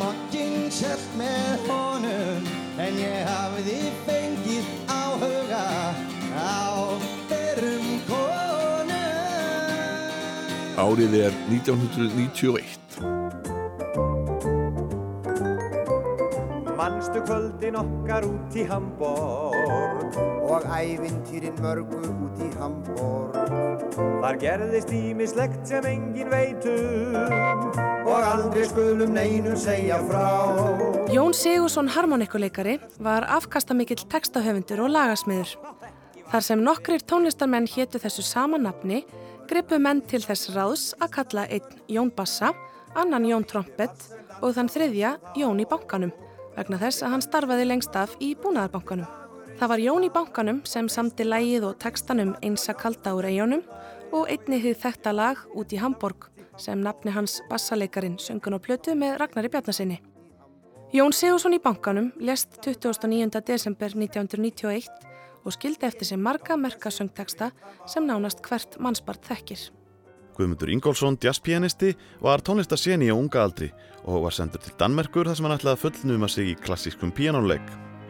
mokkinn selt með honum En ég hafði fengið áhuga á berum konum Árið er 1991. Manstu kvöldin okkar út í Hamborg? Og ævintýrin mörgu út í Hamborg. Þar gerðist ímislegt sem engin veitum Og aldrei skulum neinum segja frá. Jón Sigursson harmonikuleikari var afkastamikill textahöfundur og lagasmiður. Þar sem nokkrir tónlistarmenn hétu þessu sama nafni, gripu menn til þess ráðs að kalla einn Jón Bassa, annan Jón Trompet og þann þriðja Jón í bankanum, vegna þess að hann starfaði lengst af í búnaðarbankanum. Það var Jón í bankanum sem samti lægið og textanum einsa kalda úr eigunum og einni hið þekta lag út í Hamborg sem nafni hans bassaleikarin söngun og plötu með Ragnari Bjarnasinni. Jón Sigursson í bankanum lest 29. desember 1991 og skildi eftir sig marga merka söngteksta sem nánast hvert mannsbart þekkir. Guðmundur Ingólfsson, jazzpianisti, var tónlistaseni á unga aldri og var sendur til Danmerkur þar sem hann ætlaði að fullnuma sig í klassískum píanóleik.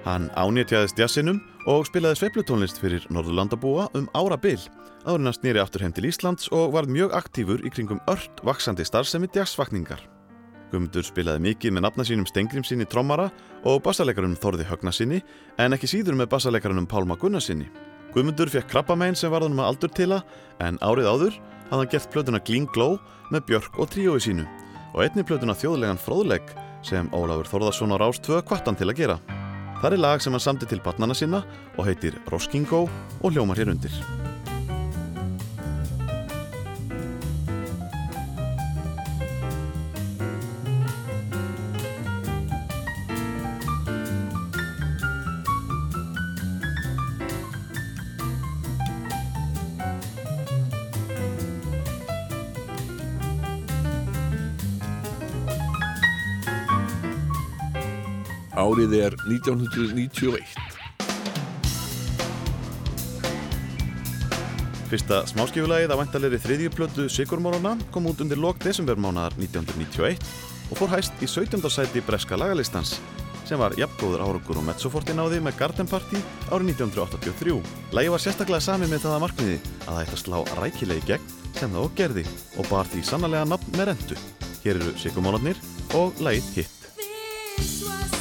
Hann ánýtjaðist jazzinum og spilaði sveiflutónlist fyrir Norðurlandabúa um ára bil. Árin hann snýri aftur heim til Íslands og var mjög aktífur í kringum ört vaksandi starfsemi jazzvakningar. Guðmundur spilaði mikið með nafna sínum Stengrimsinni trommara og bassalekarunum Þorði Högnasinni en ekki síður með bassalekarunum Pálma Gunnarsinni. Guðmundur fekk krabbamein sem varðanum að aldur tila en árið áður hafði hann gert plötuna Gling Glow með Björk og tríói sínu og einni plötuna þjóðlegan fróðleg sem Ólafur Þorðarsson á Rás 2 kvartan til að gera. Það er lag sem hann samti til barnana sinna og heitir Roskingo og hljómar hér undir. Árið er 1991. Fyrsta smáskifulagið af væntalegri þriðjuplötu Sigurmórona kom út undir lok desembermánaðar 1991 og fór hæst í 17. sæti breska lagalistans sem var jafngóður árangur og mezzoforti náði með Garden Party árið 1983. Lægi var sérstaklega sami með það að markmiði að það ætti að slá rækilegi gegn sem það og gerði og bar því sannlega nafn með rentu. Hér eru Sigurmónarnir og lægið Hitt.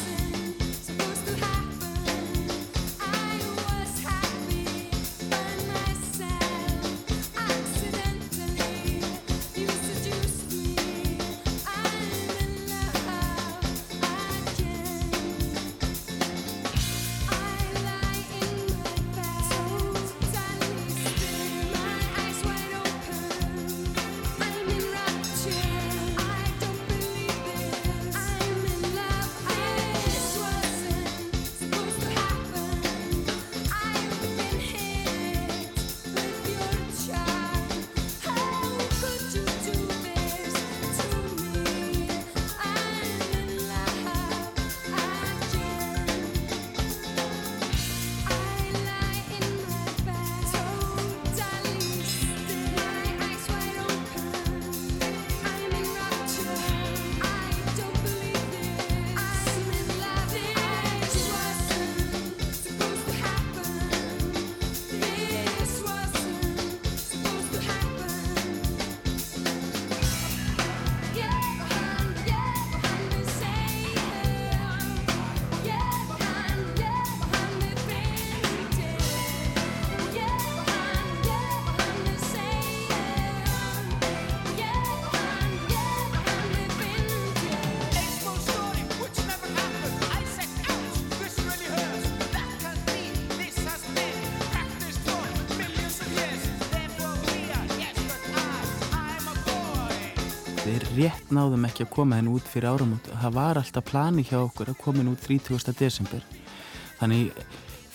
Náðum ekki að koma henni út fyrir áramót. Það var alltaf plani hjá okkur að koma henni út 30. desember. Þannig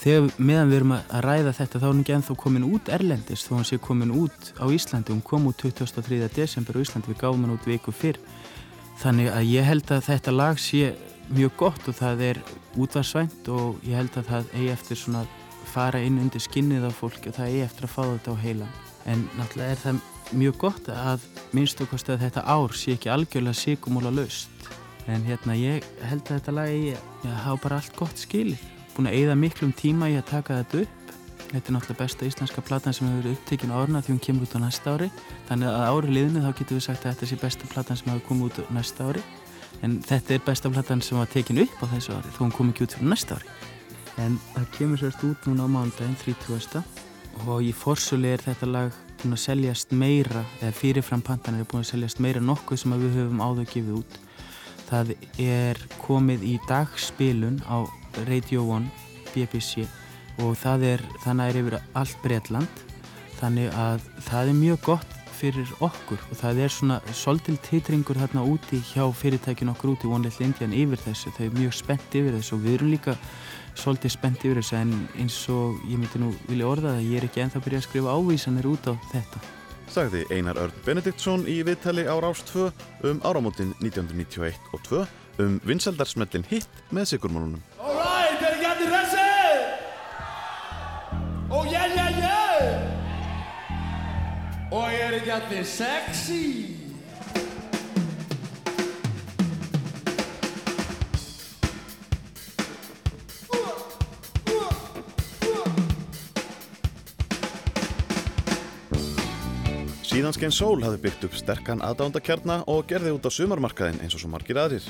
þegar meðan við erum að ræða þetta þá er hún ekki enþá komin út erlendis. Þó hann sé komin út á Íslandi. Hún kom út 23. desember á Íslandi. Við gáðum hann út viku fyrr. Þannig að ég held að þetta lag sé mjög gott og það er útvarsvænt og ég held að það eigi eftir svona fara inn undir skinnið á fólk og það eigi eftir að fá þetta á heilan en náttúrulega er það mjög gott að minnst okkar að þetta ár sé ekki algjörlega sigumóla laust en hérna ég held að þetta lag eigi að hafa bara allt gott skilið. Búin að eigða miklum tíma í að taka þetta upp. Þetta er náttúrulega besta íslenska platan sem hefur upptekinn á árna því hún kemur út á næsta ári. Þannig að ári liðinu þá getur við sagt að þetta sé besta platan sem hefur komið út á næsta ári. En þetta er besta platan sem var tekin upp á þessu ári þó hún kom ekki út fyrir næsta ári. En það kemur sérst út núna á mándaginn 30. og í forsölu er þetta lag búin að seljast meira eða fyrirfram pantanir er búin að seljast meira nokkuð sem við höfum áður gefið út. Það er komið í dagspilun á Radio 1 BBC og það er þannig er yfir allt Breitland þannig að það er mjög gott fyrir okkur og það er svona svolítil titringur þarna úti hjá fyrirtækin okkur úti Little Indian yfir þessu, þau er mjög spennt yfir þessu og við erum líka svolítið spennt yfir þessu en eins og ég myndi nú vilja orða það, ég er ekki ennþá að byrja að skrifa ávísanir út á þetta. Sagði Einar Örn Benediktsson í viðtali á Rás 2 um áramótin 1991 og 2 um vinseldarsmellin hitt með Sigurmónunum. Alright, er ekki allir hressir? Og yeah, yeah, yeah! Og er ekki allir sexy? Síðan skein Sól hafði byggt upp sterkan aðdándakjarna og gerði út á sumarmarkaðin eins og svo margir aðrir.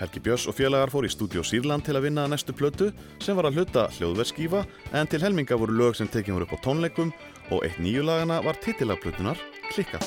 Helgi Björns og félagar fór í stúdíu Sýrland til að vinna að næstu plötu sem var að hluta hljóðverskífa en til helminga voru lög sem tekið voru upp á tónleikum og eitt nýju lagana var titilagplötunar Klikka.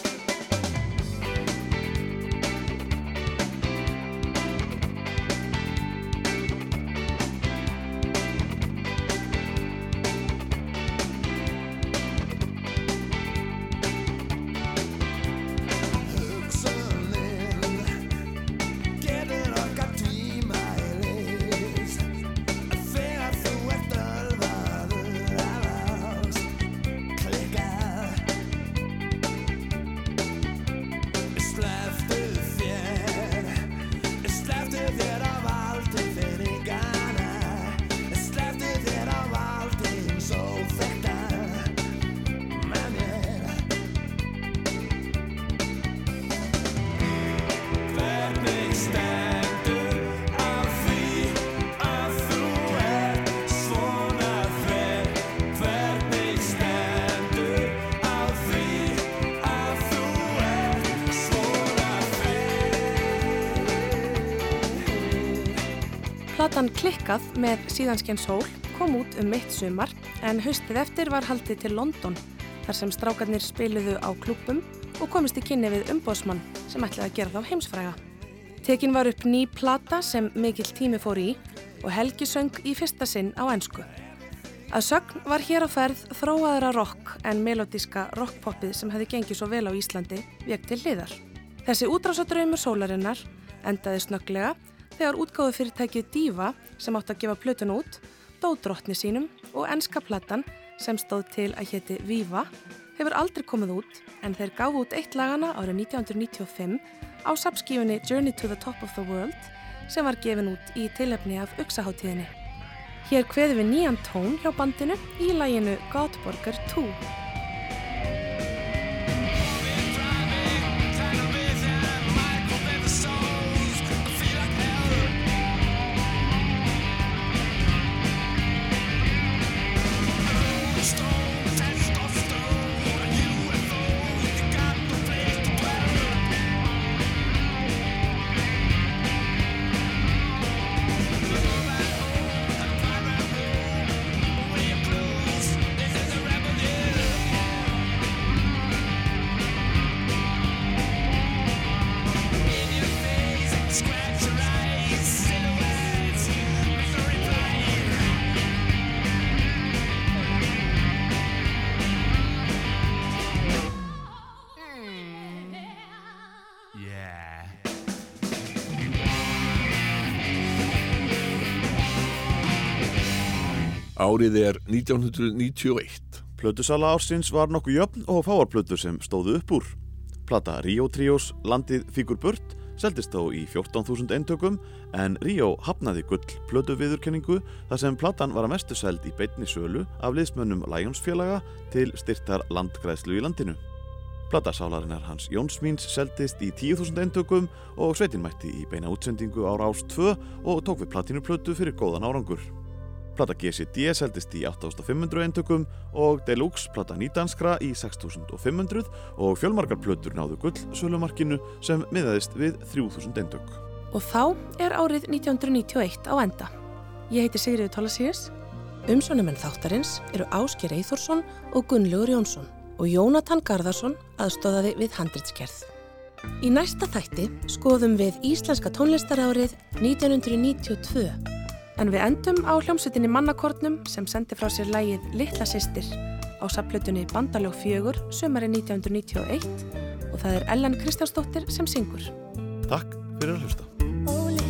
Klikkað með síðanskinn sól kom út um mitt sumar en haustið eftir var haldið til London þar sem strákarnir spiluðu á klúpum og komist í kynni við umbóðsmann sem ætlaði að gera þá heimsfræga. Tekin var upp ný plata sem mikill tími fór í og Helgi söng í fyrsta sinn á ensku. Að sögn var hér á ferð þróaðara rock en melodíska rockpoppið sem hefði gengið svo vel á Íslandi vek til hliðar. Þessi útrásadraumur sólarinnar endaði snögglega þegar útgáðu fyrirtækið Diva sem átt að gefa plötun út dó drottni sínum og enska platan sem stóð til að héti Viva hefur aldrei komið út en þeir gáfu út eitt lagana árið 1995 á sapskífunni Journey to the Top of the World sem var gefin út í tilefni af Uxaháttíðinni. Hér kveðum við nýjan tón hjá bandinu í læginu Godborger 2. Árið er 1991. Plötusala ársins var nokkuð jöfn og fáarplötur sem stóðu upp úr. Plata Rio Trios Landið Fíkur Burt seldist þó í 14.000 eintökum en Rio hafnaði gull plötu viðurkenningu þar sem platan var að mestu seld í beinni sölu af liðsmönnum Lionsfélaga til styrtar landgræðslu í landinu. Plata sálarinnar Hans Jónsmíns seldist í 10.000 eintökum og sveitin mætti í beina útsendingu á Rás 2 og tók við platinu plötu fyrir góðan árangur. Plata GCD seldist í 8500 eintökum og Deluxe plata nýdanskra í 6500 og fjölmarkar plötur náðu gull sölumarkinu sem miðaðist við 3000 eintök. Og þá er árið 1991 á enda. Ég heiti Sigriður Tólasíus. Umsónumenn þáttarins eru Ásker Eithórsson og Gunnlaugur Jónsson og Jónatan Garðarsson aðstóðaði við handritskerð. Í næsta þætti skoðum við Íslenska tónlistarárið 1992 en við endum á hljómsveitinni Mannakornum sem sendi frá sér lægið Littla sýstir á saplutunni Bandalög fjögur sömari 1991 og það er Ellen Kristjánsdóttir sem syngur. Takk fyrir að hlusta.